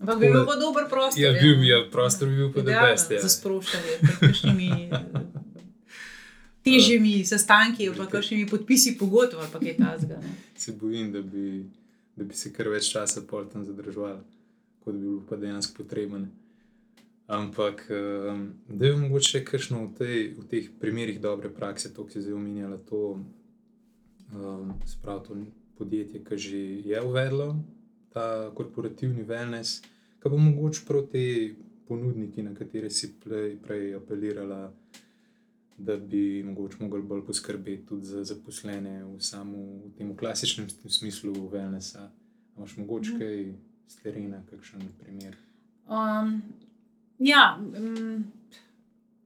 Ampak bi bil pa dober prostor. Ja, ja. bil bi, ja, prostor bi bil pa da best. Ja. Za sproščanje, kakšnimi težjimi sestanki, pa kakšnimi podpisi pogodb ali kaj takega. Se bojim, da bi, da bi se kar več časa tam zadržali, kot bi bilo pa dejansko potrebno. Ampak, um, da je mogoče kakšno v, tej, v teh primerih dobre prakse, to, ki si zdaj omenjala, to, um, spravo, to podjetje, ki že je uvedlo ta korporativni wellness, ki bo mogoče proti ponudniki, na katere si prej, prej apelirala, da bi mogoče mogli bolj poskrbeti tudi za zaposlene v samem tem klasičnem smislu wellnessa. Imáš mogoče mhm. kaj z terena, kakšen primer? Um, Ja,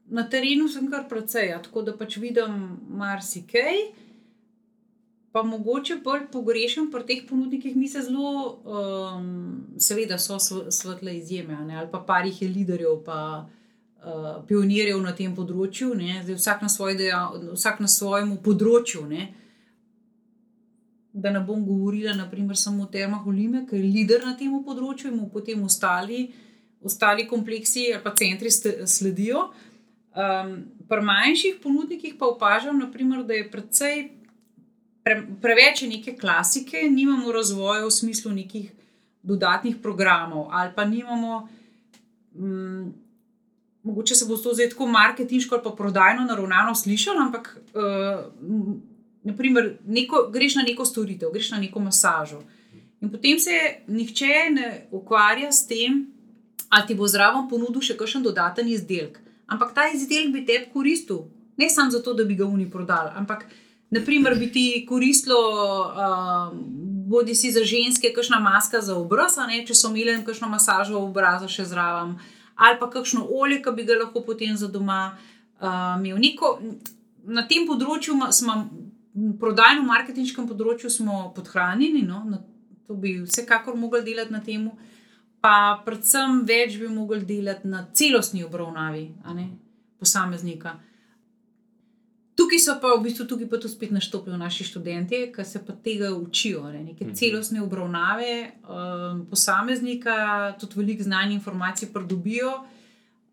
na terenu sem kar precej, ja, tako da pač vidim marsikaj. Pa mogoče bolj pogrešam pri teh ponudnikih, mi se zelo, um, seveda, so svetle izjeme, ne, ali pa par jih je liderjev, pa uh, pionirjev na tem področju, Zdaj, vsak, na svoj deja, vsak na svojem področju. Ne. Da ne bom govorila, naprimer, samo o Termah Olime, ki je lider na tem področju, in potem ostali ostali kompleksi ali pa centri sledijo. Um, pri manjših ponudnikih pa opažam, naprimer, da je precej pre, preveč neke klasike, nimamo razvoja v smislu nekih dodatnih programov, ali pa nimamo. Um, Mogoče se bo to zdaj tako marketinško ali pa prodajno naravnano slišalo, ampak uh, naprimer, neko, greš na neko storitev, greš na neko masažo. In potem se nihče ne ukvarja s tem, ali ti bo zraven ponudil še kakšen dodaten izdelek. Ampak ta izdelek bi tebi koristil, ne samo zato, da bi ga oni prodali, ampak naprimer bi ti koristilo, uh, bodi si za ženske, kakšna maska za obraz, ne, če so imeli kakšno masažo obraza še zraven, ali pa kakšno olje, ki bi ga lahko potem za doma uh, imel. Neko, na tem področju smo, prodajno-marketinškem področju smo podhranjeni, no, to bi vsekakor mogli delati na tem pa predvsem več bi mogli delati na celostni obravnavi posameznika. Tukaj so pa v bistvu tukaj pa tudi spet naštopijo naši študenti, ki se pa tega učijo, ne? neke Mhm. celostne obravnave um, posameznika, tudi veliko znanja in informacij pridobijo.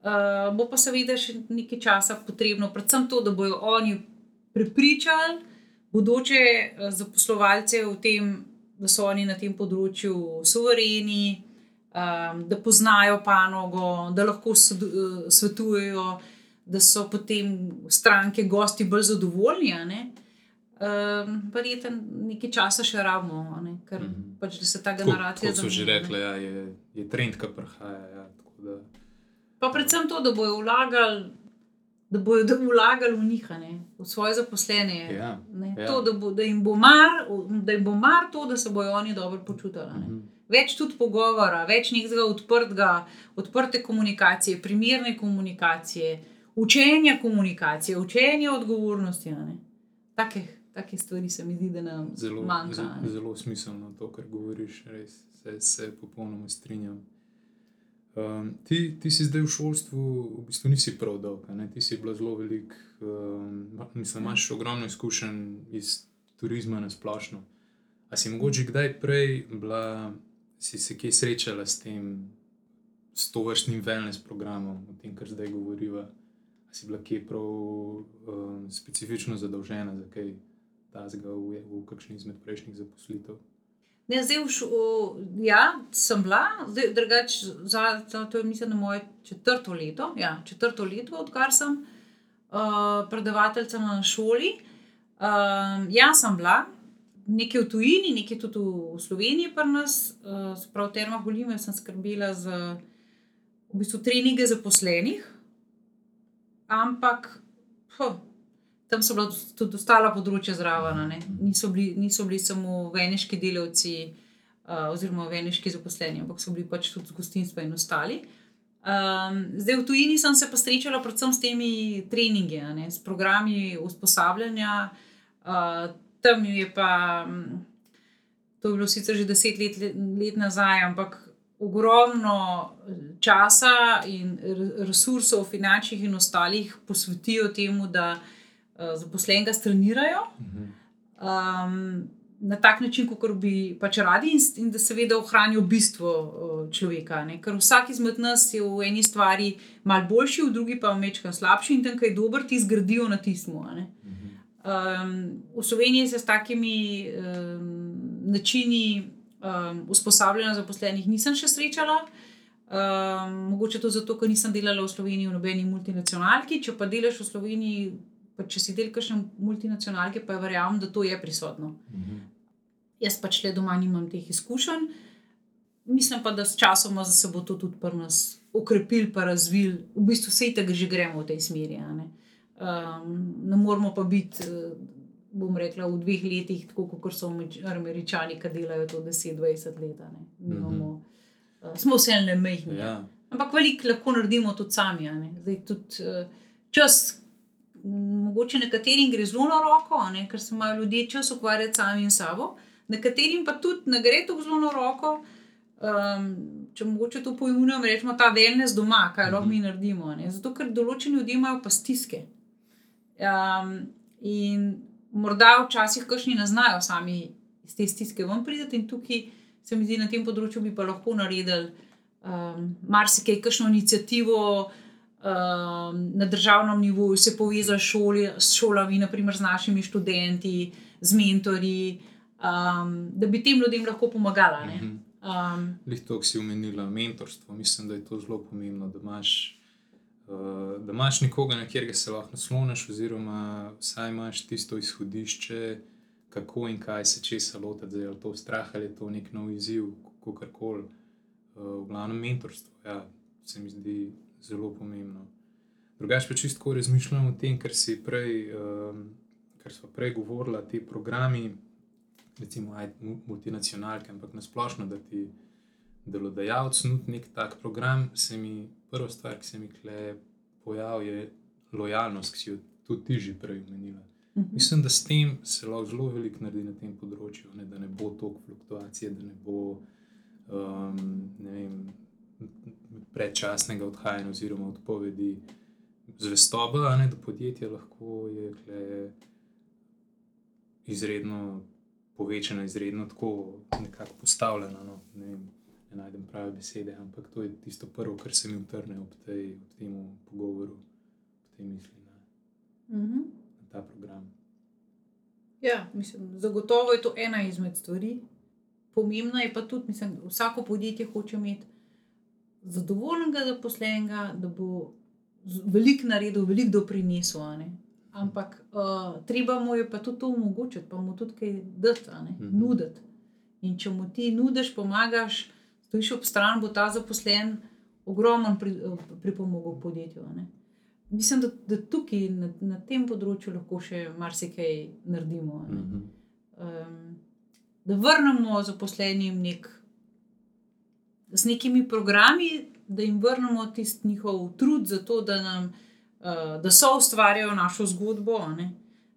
Uh, bo pa seveda še nekaj časa potrebno, predvsem to, da bodo oni prepričali bodoče eh, zaposlovalce v tem, da so oni na tem področju suvereni, um, da poznajo panogo, da lahko eh, svetujejo, da so potem stranke, gosti bolj zadovoljni. Um, Verjetno nekaj časa še rabimo, ne, ker mm. -hmm. pač, da se ta generacija kot so že rekli, ja, je, je trend, ki prihaja. Ja, da, Pa predvsem to, da bojo vlagali, da bojo da vlagali v njih, ne, v svoje zaposlene. ja. Ne, Ja. to, da, bo, da, jim bo mar, da jim bo mar to, da se bojo oni dobro počutili. ne. Mhm. Več tudi pogovora, več nekega odprtega, odprte komunikacije, primerne komunikacije, učenja komunikacije, učenja odgovornosti. Take, take stvari se mi zdi, da nam Zelo, manjka. zelo, zelo smiselno to, kar govoriš, res se, se popolnoma strinjam. Um, ti, ti si zdaj v šolstvu, v bistvu nisi prav dolg, ti si bila zelo velik, um, mislim, imaš ogromno izkušenj iz turizma na splošno. A si mogoče kdaj prej bila, si se kje srečala s tem, s to vrstnim wellness programom, o tem, kar zdaj govoriva? Si bila kje prav um, specifično zadolžena za kaj? tazga v, v kakšni izmed prejšnjih zaposlitev. Ne, zdaj, v šu, ja, sem bila, zdaj drugač, za, za to je mislim, da moje četrto leto, ja, četrto leto, odkar sem uh, predavateljica na šoli. Um, ja, sem bila, nekaj v tujini, nekaj tudi v Sloveniji, pri nas, uh, sprav Terma Holime, sem skrbela za v bistvu treninge zaposlenih, ampak. Huh, tam so bila tudi ostala področja zraven, ne. niso bili, niso bili samo veniški delavci uh, oziroma veniški zaposleni, ampak so bili pač tudi gostinstva in ostali. Um, zdaj v tujini sem se pa srečala predvsem s temi treningi, ne, s programi usposabljanja. Uh, tam je pa, to je bilo sicer že deset let, let nazaj, ampak ogromno časa in re- resursov, finančnih in ostalih, posvetijo temu, da uh, zaposlenega trenirajo um, na tak način, kot bi pač radi, in, in da seveda ohranijo bistvo uh, človeka. Ne? Ker vsak izmed nas je v eni stvari mal boljši, v drugi pa mečkam slabši, in tam, ki je dober, ti zgradijo na tismu. Um, v Sloveniji se s takimi um, načini um, usposabljanja zaposlenih nisem še srečala. Um, mogoče to zato, ker nisem delala v Sloveniji v nobeni multinacionalki. Če pa delaš v Sloveniji, pa če si del kakšne multinacionalke, pa verjamem, da to je prisotno. Jaz pač le doma nimam teh izkušenj. Mislim pa, da s časom se bo to tudi pri nas ukrepil, pa razvil. V bistvu vse tega že gremo v tej smeri. Ne? Um, ne moramo pa biti, eh, bom rekla, v dveh letih, tako kot so američani, ki delajo to 10-20 let. Mi Mhm. Imamo, uh, smo vse le mehni. Ja, Ampak veliko lahko naredimo tudi sami. Zdaj, tudi, uh, čas, mogoče nekaterim gre zelo na roko, ne, ker se imajo ljudje čas ukvarjati sami in sabo, nekaterim pa tudi ne gre tako zelo na roko. Um, če mogoče to pojmujemo, rečemo ta wellness doma, kaj lahko mi naredimo. ne. Zato, ker določeni ljudje imajo pa stiske. Um, in morda včasih kakšni ne znajo sami iz te stiske ven priti, in tukaj se mi zdi, na tem področju bi pa lahko naredili um, marsikaj, kakšno inicijativo um, na državnem nivoju, se povezali s šoli, s šolami, naprimer z našimi študenti, z mentori, um, da bi tem ljudem lahko pomagala. ne. Mhm. Um, Lih to, si omenila mentorstvo. Mislim, da je to zelo pomembno, da imaš, da imaš nekoga, na katerega se lahko nasloniš, oziroma vsaj imaš tisto izhodišče, kako in kaj se česa lotiti. Ali je to strah ali je to nek nov izziv, kako koli. Uh, v glavnem mentorstvo, ja, se mi zdi zelo pomembno. Drugače pa čisto razmišljam o tem, kar si prej, um, kar smo prej govorili, ti programi, recimo aj, mu- multinacionalke, ampak nasplošno, da ti delodajalec nudi nek tak program, se mi prva stvar, ki se mi kle pojavi, je lojalnost, ki si jo tudi ti že prej omenila. mhm. Mislim, da s tem se lahko zelo veliko naredi na tem področju, ne, da ne bo toliko fluktuacije, da ne bo um, ne vem, predčasnega odhajanja oziroma odpovedi. zvestoba ne, do podjetja lahko je izredno povečana, izredno tako nekako postavljena. No. Ne, vem, ne najdem prave besede, ampak to je tisto prvo, kar se mi utrne ob, tej, ob tem pogovoru, ob tej misli na, Mhm. na ta program. Ja, mislim, zagotovo je to ena izmed stvari. Pomembna je pa tudi, mislim, vsako podjetje hoče imeti zadovoljnega zaposlenega, da bo veliko naredil, veliko doprinesel. Ampak uh, treba mu je pa tudi to omogočiti, pa mu tudi kaj dati, ne, Mhm. nuditi. In če mu ti nudiš, pomagaš, stojiš ob stran, bo ta zaposlen ogromen pri, pripomogel podjetju. ne. Mislim, da, da tukaj na, na tem področju lahko še marsikaj naredimo. ne. Mhm. Um, da vrnemo zaposlenim nek, z nekimi programi, da jim vrnemo tisti njihov trud za to, da, nam, uh, da so ustvarjajo našo zgodbo. ne.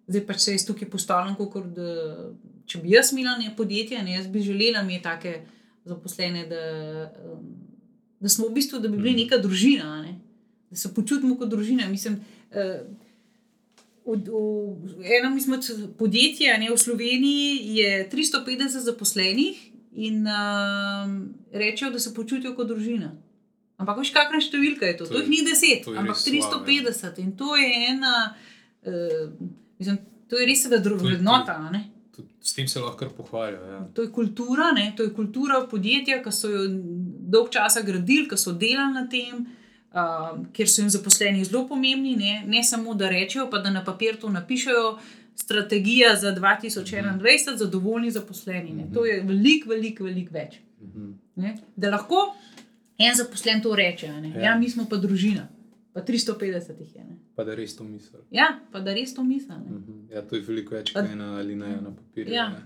Zdaj pač se jaz tukaj postavljam, kot da če bi jaz imela ne podjetje, ne, jaz bi želela imeti take zaposlene, da, um, da smo v bistvu, da bi bili Mhm. neka družina, ne. da se počutimo kot družina. Mislim, uh, v, v enem izmed podjetij ne, v Sloveniji je 350 zaposlenih in um, rečejo, da se počutijo kot družina. Ampak veš, kakšna številka je to? To To je- jih ni deset, to ampak res wow, ja. 350 in to je ena, uh, mislim, to je res da To je- vrednota. Tudi S tem se lahko pohvalijo. Ja. To je kultura, ne? to je kultura podjetja, ki so jo dolg časa gradili, ki so delali na tem, uh, kjer so jim zaposleni zelo pomembni. Ne? ne samo da rečejo, pa da na papir to napišejo. Strategija za 2021, Mhm. zadovoljni zaposleni. Ne? To je veliko, veliko, veliko več. Mhm. Ne? Da lahko en zaposlen to reče. Ja. Ja, mi smo pa družina, pa 350 jih je. Ne? Pa da res to mislijo. Ja, pa da res to mislijo. ne. Mhm. Ja, to je veliko več Pa- kot ena na papirju. Ja. ne.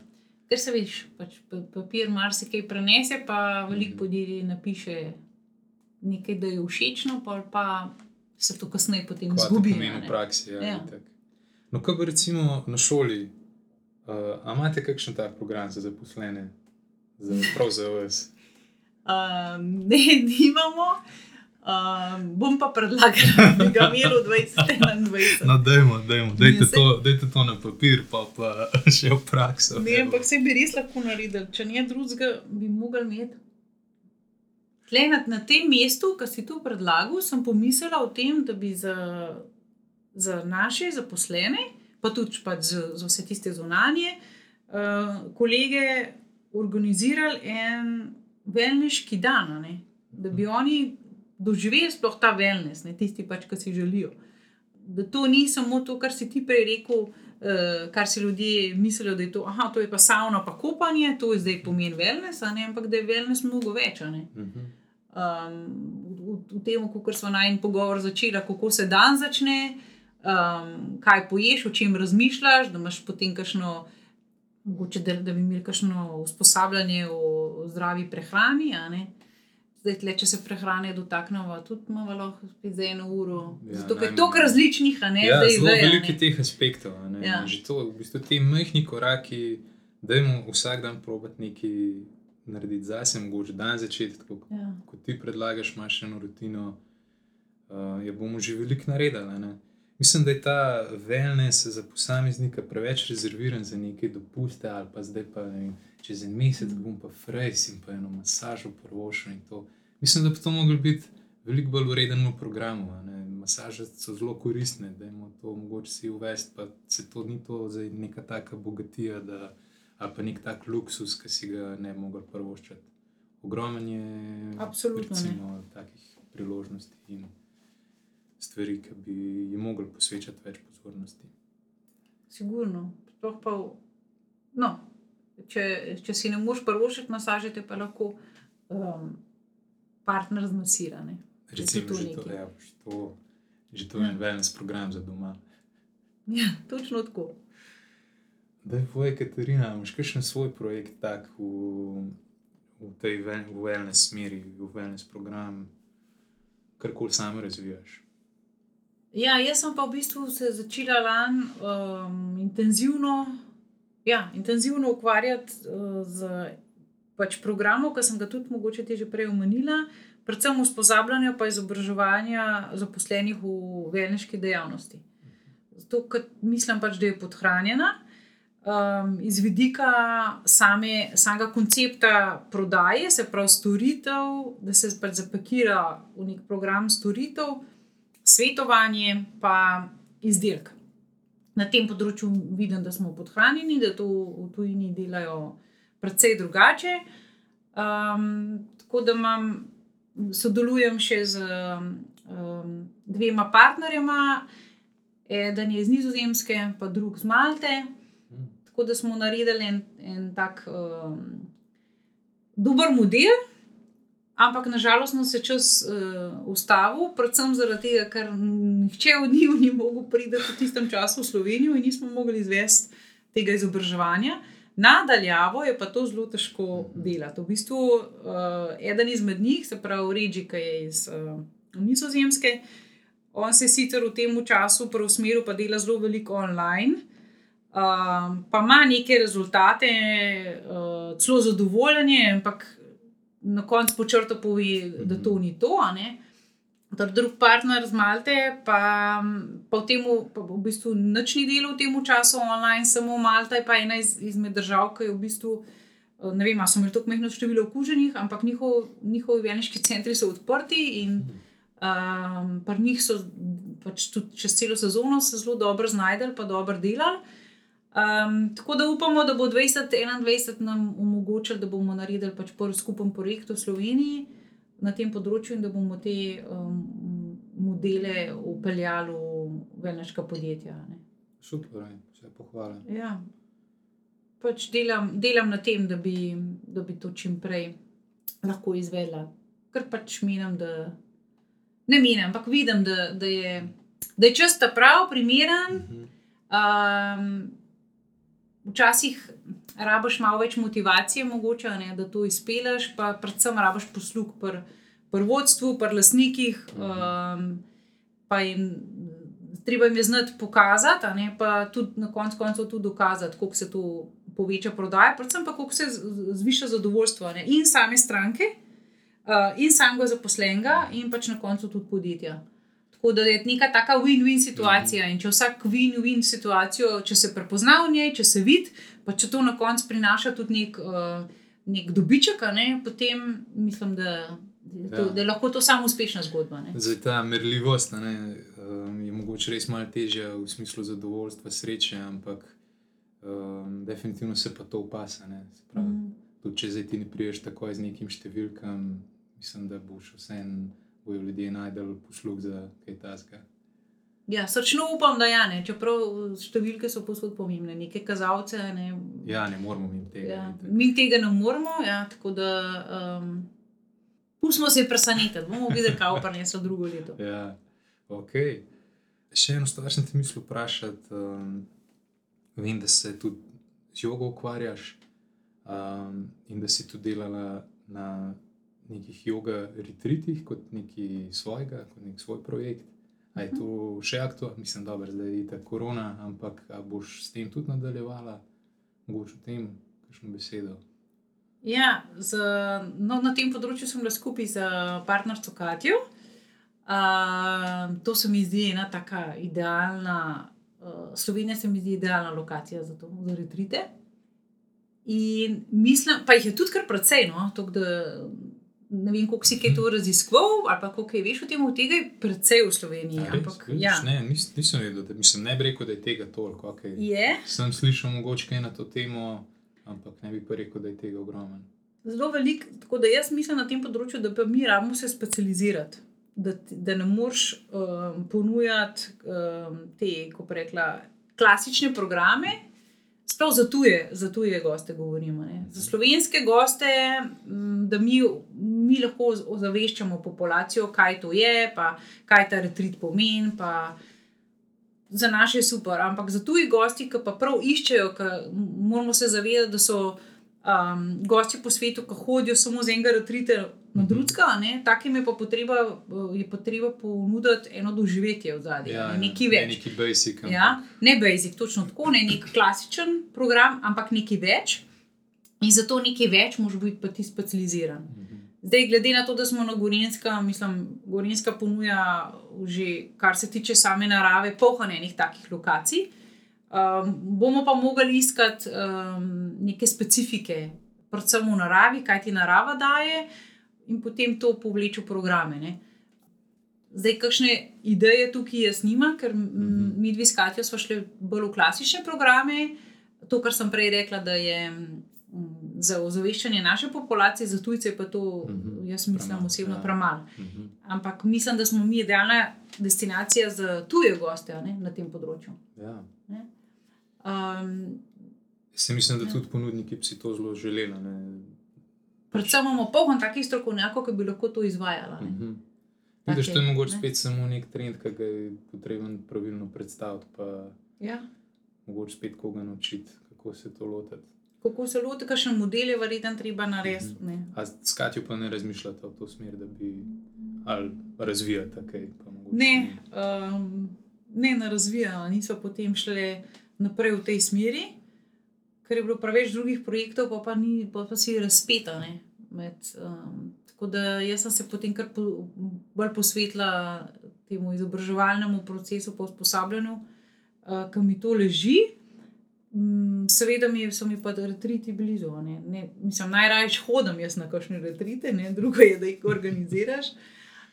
Ker se veš, pač pa- papir marsikaj prenese, pa veliko Mhm. podjetij napiše nekaj, da je všečno, pol pa se to kasneje potem izgubi. pomeni a v ne. praksi. Ja, Ja. no, kaj pa recimo na šoli? Uh, a imate kakšen tak program za zaposlene, za, prav za vas? Um, ne, nimamo. Um, bom pa predlagala, da bi ga imel v 2021. No, dajmo, dajmo, dajte saj- to, dajte to na papir, pa, pa še v prakso. Ne, ampak se bi res lahko naredili. Če ne drugega, bi mogli imeti. Tle na, na tem mestu, ki si tu predlagal, sem pomislila o tem, da bi za, za naše zaposlene, pa tudi pač za, za vse tiste zunanje uh, kolege, organizirali en velniški dan, ne? da bi oni doživeli sploh ta velnes, ne tisti pač, ki si želijo. Da to ni samo to, kar si ti prej rekel, uh, kar si ljudje mislijo, da je to, aha, to je pa savna, pa kopanje, to je zdaj pomen velnes, a ne, ampak da je velnes mnogo več. ne. Mhm. Um, v, v tem, kako smo naj en pogovor začeli, kako se dan začne, um, kaj poješ, o čem razmišljaš, da imaš potem kakšno, mogoče da, da bi imeli kakšno usposabljanje o, o zdravi prehrani. ne. Zdaj, tle, če se prehrane dotaknemo, tudi imamo lahko spet za eno uro. Ja, Zato je toliko različnih, a ne Ja, zdaj zelo vejo, a veliko ne. teh aspektov. a ne. Ja. Že to, v bistvu, ti majhni koraki, da jim vsak dan probati nekaj narediti zase, mogoče dan začeti, tako Ja. kot ti predlagaš, imaš eno rutino, uh, jo bomo že veliko naredili. a ne. Mislim, da je ta wellness za posameznika preveč rezerviran za neke dopuste, ali pa zdaj pa ne vem, čez en mesec bom pa frajs in pa eno masažo prvošil in to. Mislim, da bi to moglo biti veliko bolj ureden v programu. ne. Masaže so zelo koristne, da jim to mogoče si uvesti, pa se to ni to za neka taka bogatija, da, ali pa nek tak luksus, ki si ga ne bi mogel prvoščati. Ogromen je Absolutno ne. recimo, takih priložnosti in stvari, ki bi jim mogli posvečati več pozornosti. Sigurno. Sploh pa, v- no, če, če si ne moreš prvošiti masaže, te pa lahko um, partner zmasira. ne. Če si Recimo, že to, ja, že to, že to je Ja. en wellness program za doma. Ja, točno tako. Da je tvoja Katarina, imaš kakšen svoj projekt tak v, v tej vel- v wellness smeri, v wellness program, karkoli sam razvijaš. Ja, jaz sem pa v bistvu se začela lani um, intenzivno, ja, intenzivno ukvarjati uh, z pač programov, ki sem ga tudi mogoče ti že prej omenila, predvsem usposabljanja pa izobraževanja zaposlenih v velniški dejavnosti. Zato, ker mislim pač, da je podhranjena. Um, iz vidika same, samega koncepta prodaje, se pravi storitev, da se pač zapakira v nek program storitev, svetovanje, pa izdelek. Na tem področju vidim, da smo podhranjeni, da to v tujini delajo precej drugače. Um, tako da imam, sodelujem še z um, dvema partnerjema, eden je iz Nizozemske, pa drug z Malte. Tako da smo naredili en, en tak um, dober model, ampak nažalost se čas uh, ustavil, predvsem zaradi tega, ker nihče od njih ni mogel priti v tistem času v Slovenijo in nismo mogli izvesti tega izobraževanja. Nadaljavo je pa to zelo težko delati. V bistvu uh, eden izmed njih, se pravi Reči, ki je iz uh, Nizozemske, on se sicer v tem času preusmeril, pa dela zelo veliko online. Um, pa ima neke rezultate, uh, celo zadovoljanje, ampak na koncu počrta pove, da to ni to. Torej, drug partner z Malte, pa, pa v tem, pa v bistvu nič ni delo v tem času online, samo Malta je pa ena iz, izmed držav, ki je v bistvu. Ne vem, so imeli tako majhno število okuženih, ampak njihov, njihovi velniški centri so odprti in um, pri njih so pač tudi čez celo sezono se zelo dobro znašli, pa dobro delali. Um, tako da upamo, da bo 2021 nam omogočil, da bomo naredili pač prvi skupen projekt v Sloveniji na tem področju in da bomo te um, modele upeljali v veljaška podjetja. Ne. Super, vse pohvale. Ja. Pač delam, delam na tem, da bi, da bi to čim prej lahko izvedla. Ker pač menim, da ne menim, ampak vidim, da, da, je, da je čas ta prav, primeren. Um, včasih rabiš malo več motivacije, mogoče, ne, da to izpeleš, pa predvsem rabiš posluh pri pr vodstvu, pri lasnikih. Um, pa jim treba jim je znati pokazati, ne, pa tudi na koncu koncev tudi dokazati, kako se to poveča prodaja, predvsem pa kako se zviša zadovoljstvo ne, in same stranke, uh, in samega zaposlenega, in pač na koncu tudi podjetja. Tako da je neka taka win-win situacija. In če vsak win-win situacijo, če se prepozna v njej, če se vidi, pa če to na koncu prinaša tudi nek, uh, nek dobiček, ne, potem mislim, da, da, to, ja. da je lahko to samo uspešna zgodba. Zdaj ta merljivost ne, um, je mogoče res malo težja v smislu zadovoljstva, sreče, ampak um, definitivno se pa to upasa. Mm. Tudi če zdaj ti ne priješ tako z nekim številkam, mislim, da boš vseeno bojo ljudje najdel posluh za kaj tasga. Ja, srčno upam, da ja, ne. čeprav številke so posod pomembne, neke kazalce. Ne. Ja, ne moramo mi tega. Ja, mi tega ne moramo, ja, tako da um, pustimo se presenetiti, bomo videli, kaj pa ne so drugo leto. Ja, ok. Še eno stvar sem ti mislil vprašati. Um, vem, da se tudi z jogo ukvarjaš um, in da si tudi delala na nekih yoga retritih, kot nekaj svojega, kot nek svoj projekt. Ali je to še aktualno, mislim, da je ta korona, ampak boš s tem tudi nadaljevala, mogoče o tem, kakšno besedo. Ja, z, no, na tem področju sem bila skupaj z partnerjem Katijo. Uh, to se mi zdi ena tako idealna, uh, Slovenija se mi zdi idealna lokacija za to, za retrite. In mislim, pa jih je tudi kar precej, no, to, da ne vem, koliko si kaj to raziskoval, ali pa koliko je veš o tem, tega je precej v Sloveniji. Ja, ampak, res, ja. Ne, nis, nisem vedel, da mislim, ne bi rekel, da je tega toliko. Okay. Je? Sem slišal mogoče kaj na to temo, ampak ne bi pa rekel, da je tega ogromno. Zelo velik, tako da jaz mislim na tem področju, da pa mi rabimo se specializirati. Da, da ne moreš um, ponujati um, te, kako rekla, klasične programe, Sploh za tuje, za tuje goste govorimo. Ne. Za slovenske goste, da mi, mi lahko ozaveščamo populacijo, kaj to je, pa kaj ta retrit pomeni. Za naše je super, ampak za tuji gosti, ki pa prav iščejo, moramo se zavedati, da so um, gosti po svetu, ki hodijo samo z enega retrita na drugega, takim je pa potreba, je potreba ponuditi eno doživetje v zadnjem, ja, nekaj več. Ne neki basic. Ja, ne basic, točno tako, ne nek klasičen program, ampak nekaj več. In zato nekaj več, moraš biti pa ti specializiran. Mhm. Zdaj, glede na to, da smo na Gorenska, mislim, Gorenska ponuja, že kar se tiče same narave, polno enih takih lokacij. Um, bomo pa mogli iskati um, neke specifike, predvsem v naravi, kaj ti narava daje, in potem to povleči v programe. Ne. Zdaj, kakšne ideje tukaj jaz nimam, ker mm. -hmm. mi dve s Katijo smo šli bolj v klasične programe. To, kar sem prej rekla, da je za ozaveščanje naše populacije, za tujce, pa to, Mhm. jaz mislim, Premalo, osebno ja. premalo. Mhm. Ampak mislim, da smo mi idealna destinacija za tuje goste a ne, na tem področju. Ja. Um, Se mislim, da Ja. tudi ponudniki bi si to zelo želeli. ne. predvsem imamo polno takih strokovnjakov, ki bi lahko to izvajala. ne. Mhm. Vidiš, to je mogoče ne. spet samo nek trend, ki ga je potrebno pravilno predstaviti, pa Ja. mogoče spet koga naučiti, kako se to lotiti. Kako se loti, kakšen model je verjetno treba narediti. ne. A s Katjo pa ne razmišljate v to smer, da bi ali razvijate kaj? Ne, um, ne, ne razvijajo, niso potem šle naprej v tej smeri, ker je bilo preveč drugih projektov, pa, pa, ni, pa, pa si razpeta. Med, um, tako da jaz sem se potem kar po, bolj posvetila temu izobraževalnemu procesu, pa usposabljanju, uh, ki mi to leži. Mm, Seveda mi so mi pa retriti blizu. Ne? Ne, mislim, najraje hodim jaz na kakšne retrite, ne? drugo je, da jih organiziraš.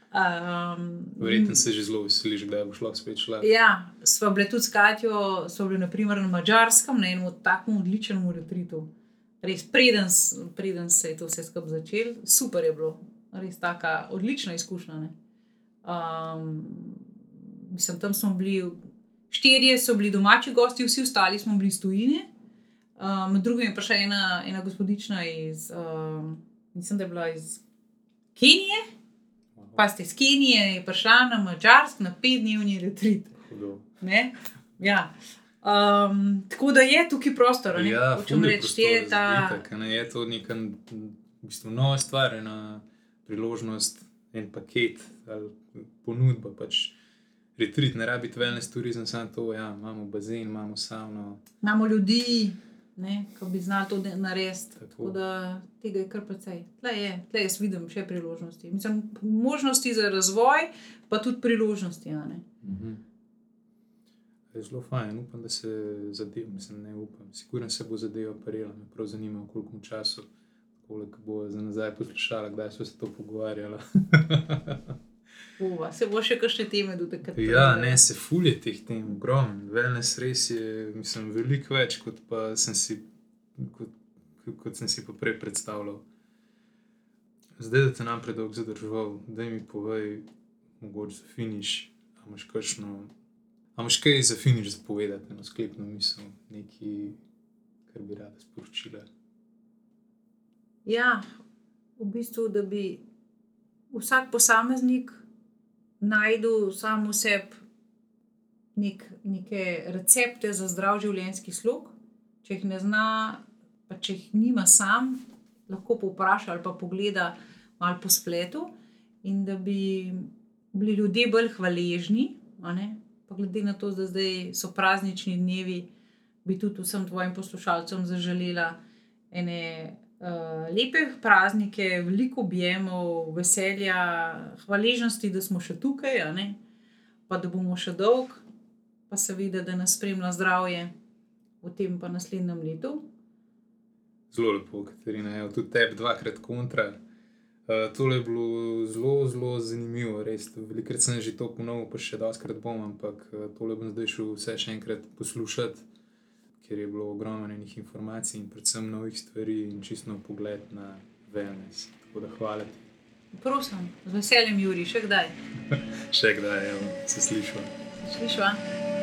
Um, Verjetno se že zelo veseliš, da boš lahko spet šla. Ja, smo bili tudi s Katjo, smo bili naprimer na Mačarskem, na enem tako odličnem retritu. Res, preden, preden se je to vse skupaj začelo, super je bilo, res taka odlična izkušnja. ne. Um, mislim, tam smo bili, štirje so bili domači gosti, vsi ostali smo bili iz tujine. Um, med drugim je prišla ena, ena gospodična iz, um, mislim, da je bila iz Kenije. Pa ste iz Kenije, je prišla na Mačarsk na petdnevni retrit. Ja. Um, tako da je tukaj prostor. ne. Ja, Hočem reči, je ta. itak, ne, je to neka v bistvu, nova stvar, ena priložnost, en paket ali ponudba. Pač. Retrit ne rabi wellness turizem, samo to, ja, imamo bazen, imamo savno. Imamo ljudi, ki bi znali to narediti. Tako. Tako da tega je kar precej. Tle je, tle jaz vidim še priložnosti. Mislim, možnosti za razvoj, pa tudi priložnosti. a ne. Mhm. Je zelo fajn, upam, da se zadeva, mislim, ne upam. Siguren se bo zadeva parila, me prav zanima, koliko času, koliko bo za nazaj poslušala, kdaj so se to pogovarjala. Ova, se bo še kakšne teme dotakniti. Ja, ne, se fulje teh tem, ogromno. Wellness res je, mislim, veliko več, kot pa sem si, kot, kot sem si pa prej predstavljal. Zdaj, da te nam predolgo zadržal, da mi povej, mogoče za finiš, a imaš kakšno, a imaš kaj za finiš zapovedati, eno sklepno misel, nekaj, kar bi rada sporočila. Ja, v bistvu, da bi vsak posameznik najdel sam v sebi nek, neke recepte za zdrav življenjski slog. Če jih ne zna, pa če jih nima sam, lahko povpraša ali pa pogleda malo po spletu, in da bi bili ljudje bolj hvaležni. Pa glede na to, da zdaj so praznični dnevi, bi tudi vsem tvojim poslušalcem zaželela ene lepe praznike, veliko objemov, veselja, hvaležnosti, da smo še tukaj, pa da bomo še dolg, pa seveda, da nas spremlja zdravje v tem pa naslednjem letu. Zelo lepo, Katarina, je tudi tebi dvakrat kontra. Uh, tole je bilo zelo, zelo zanimivo, res. Velikrat sem že to ponovil, pa še doskrat bom, ampak uh, tole bom zdaj šel vse še enkrat poslušati, ker je bilo ogromno enih informacij in predvsem novih stvari in čisto pogled na wellness. Tako da hvala ti. Prosim, z veseljem, Juri, še kdaj. Še kdaj, evo, se slišimo. Slišva?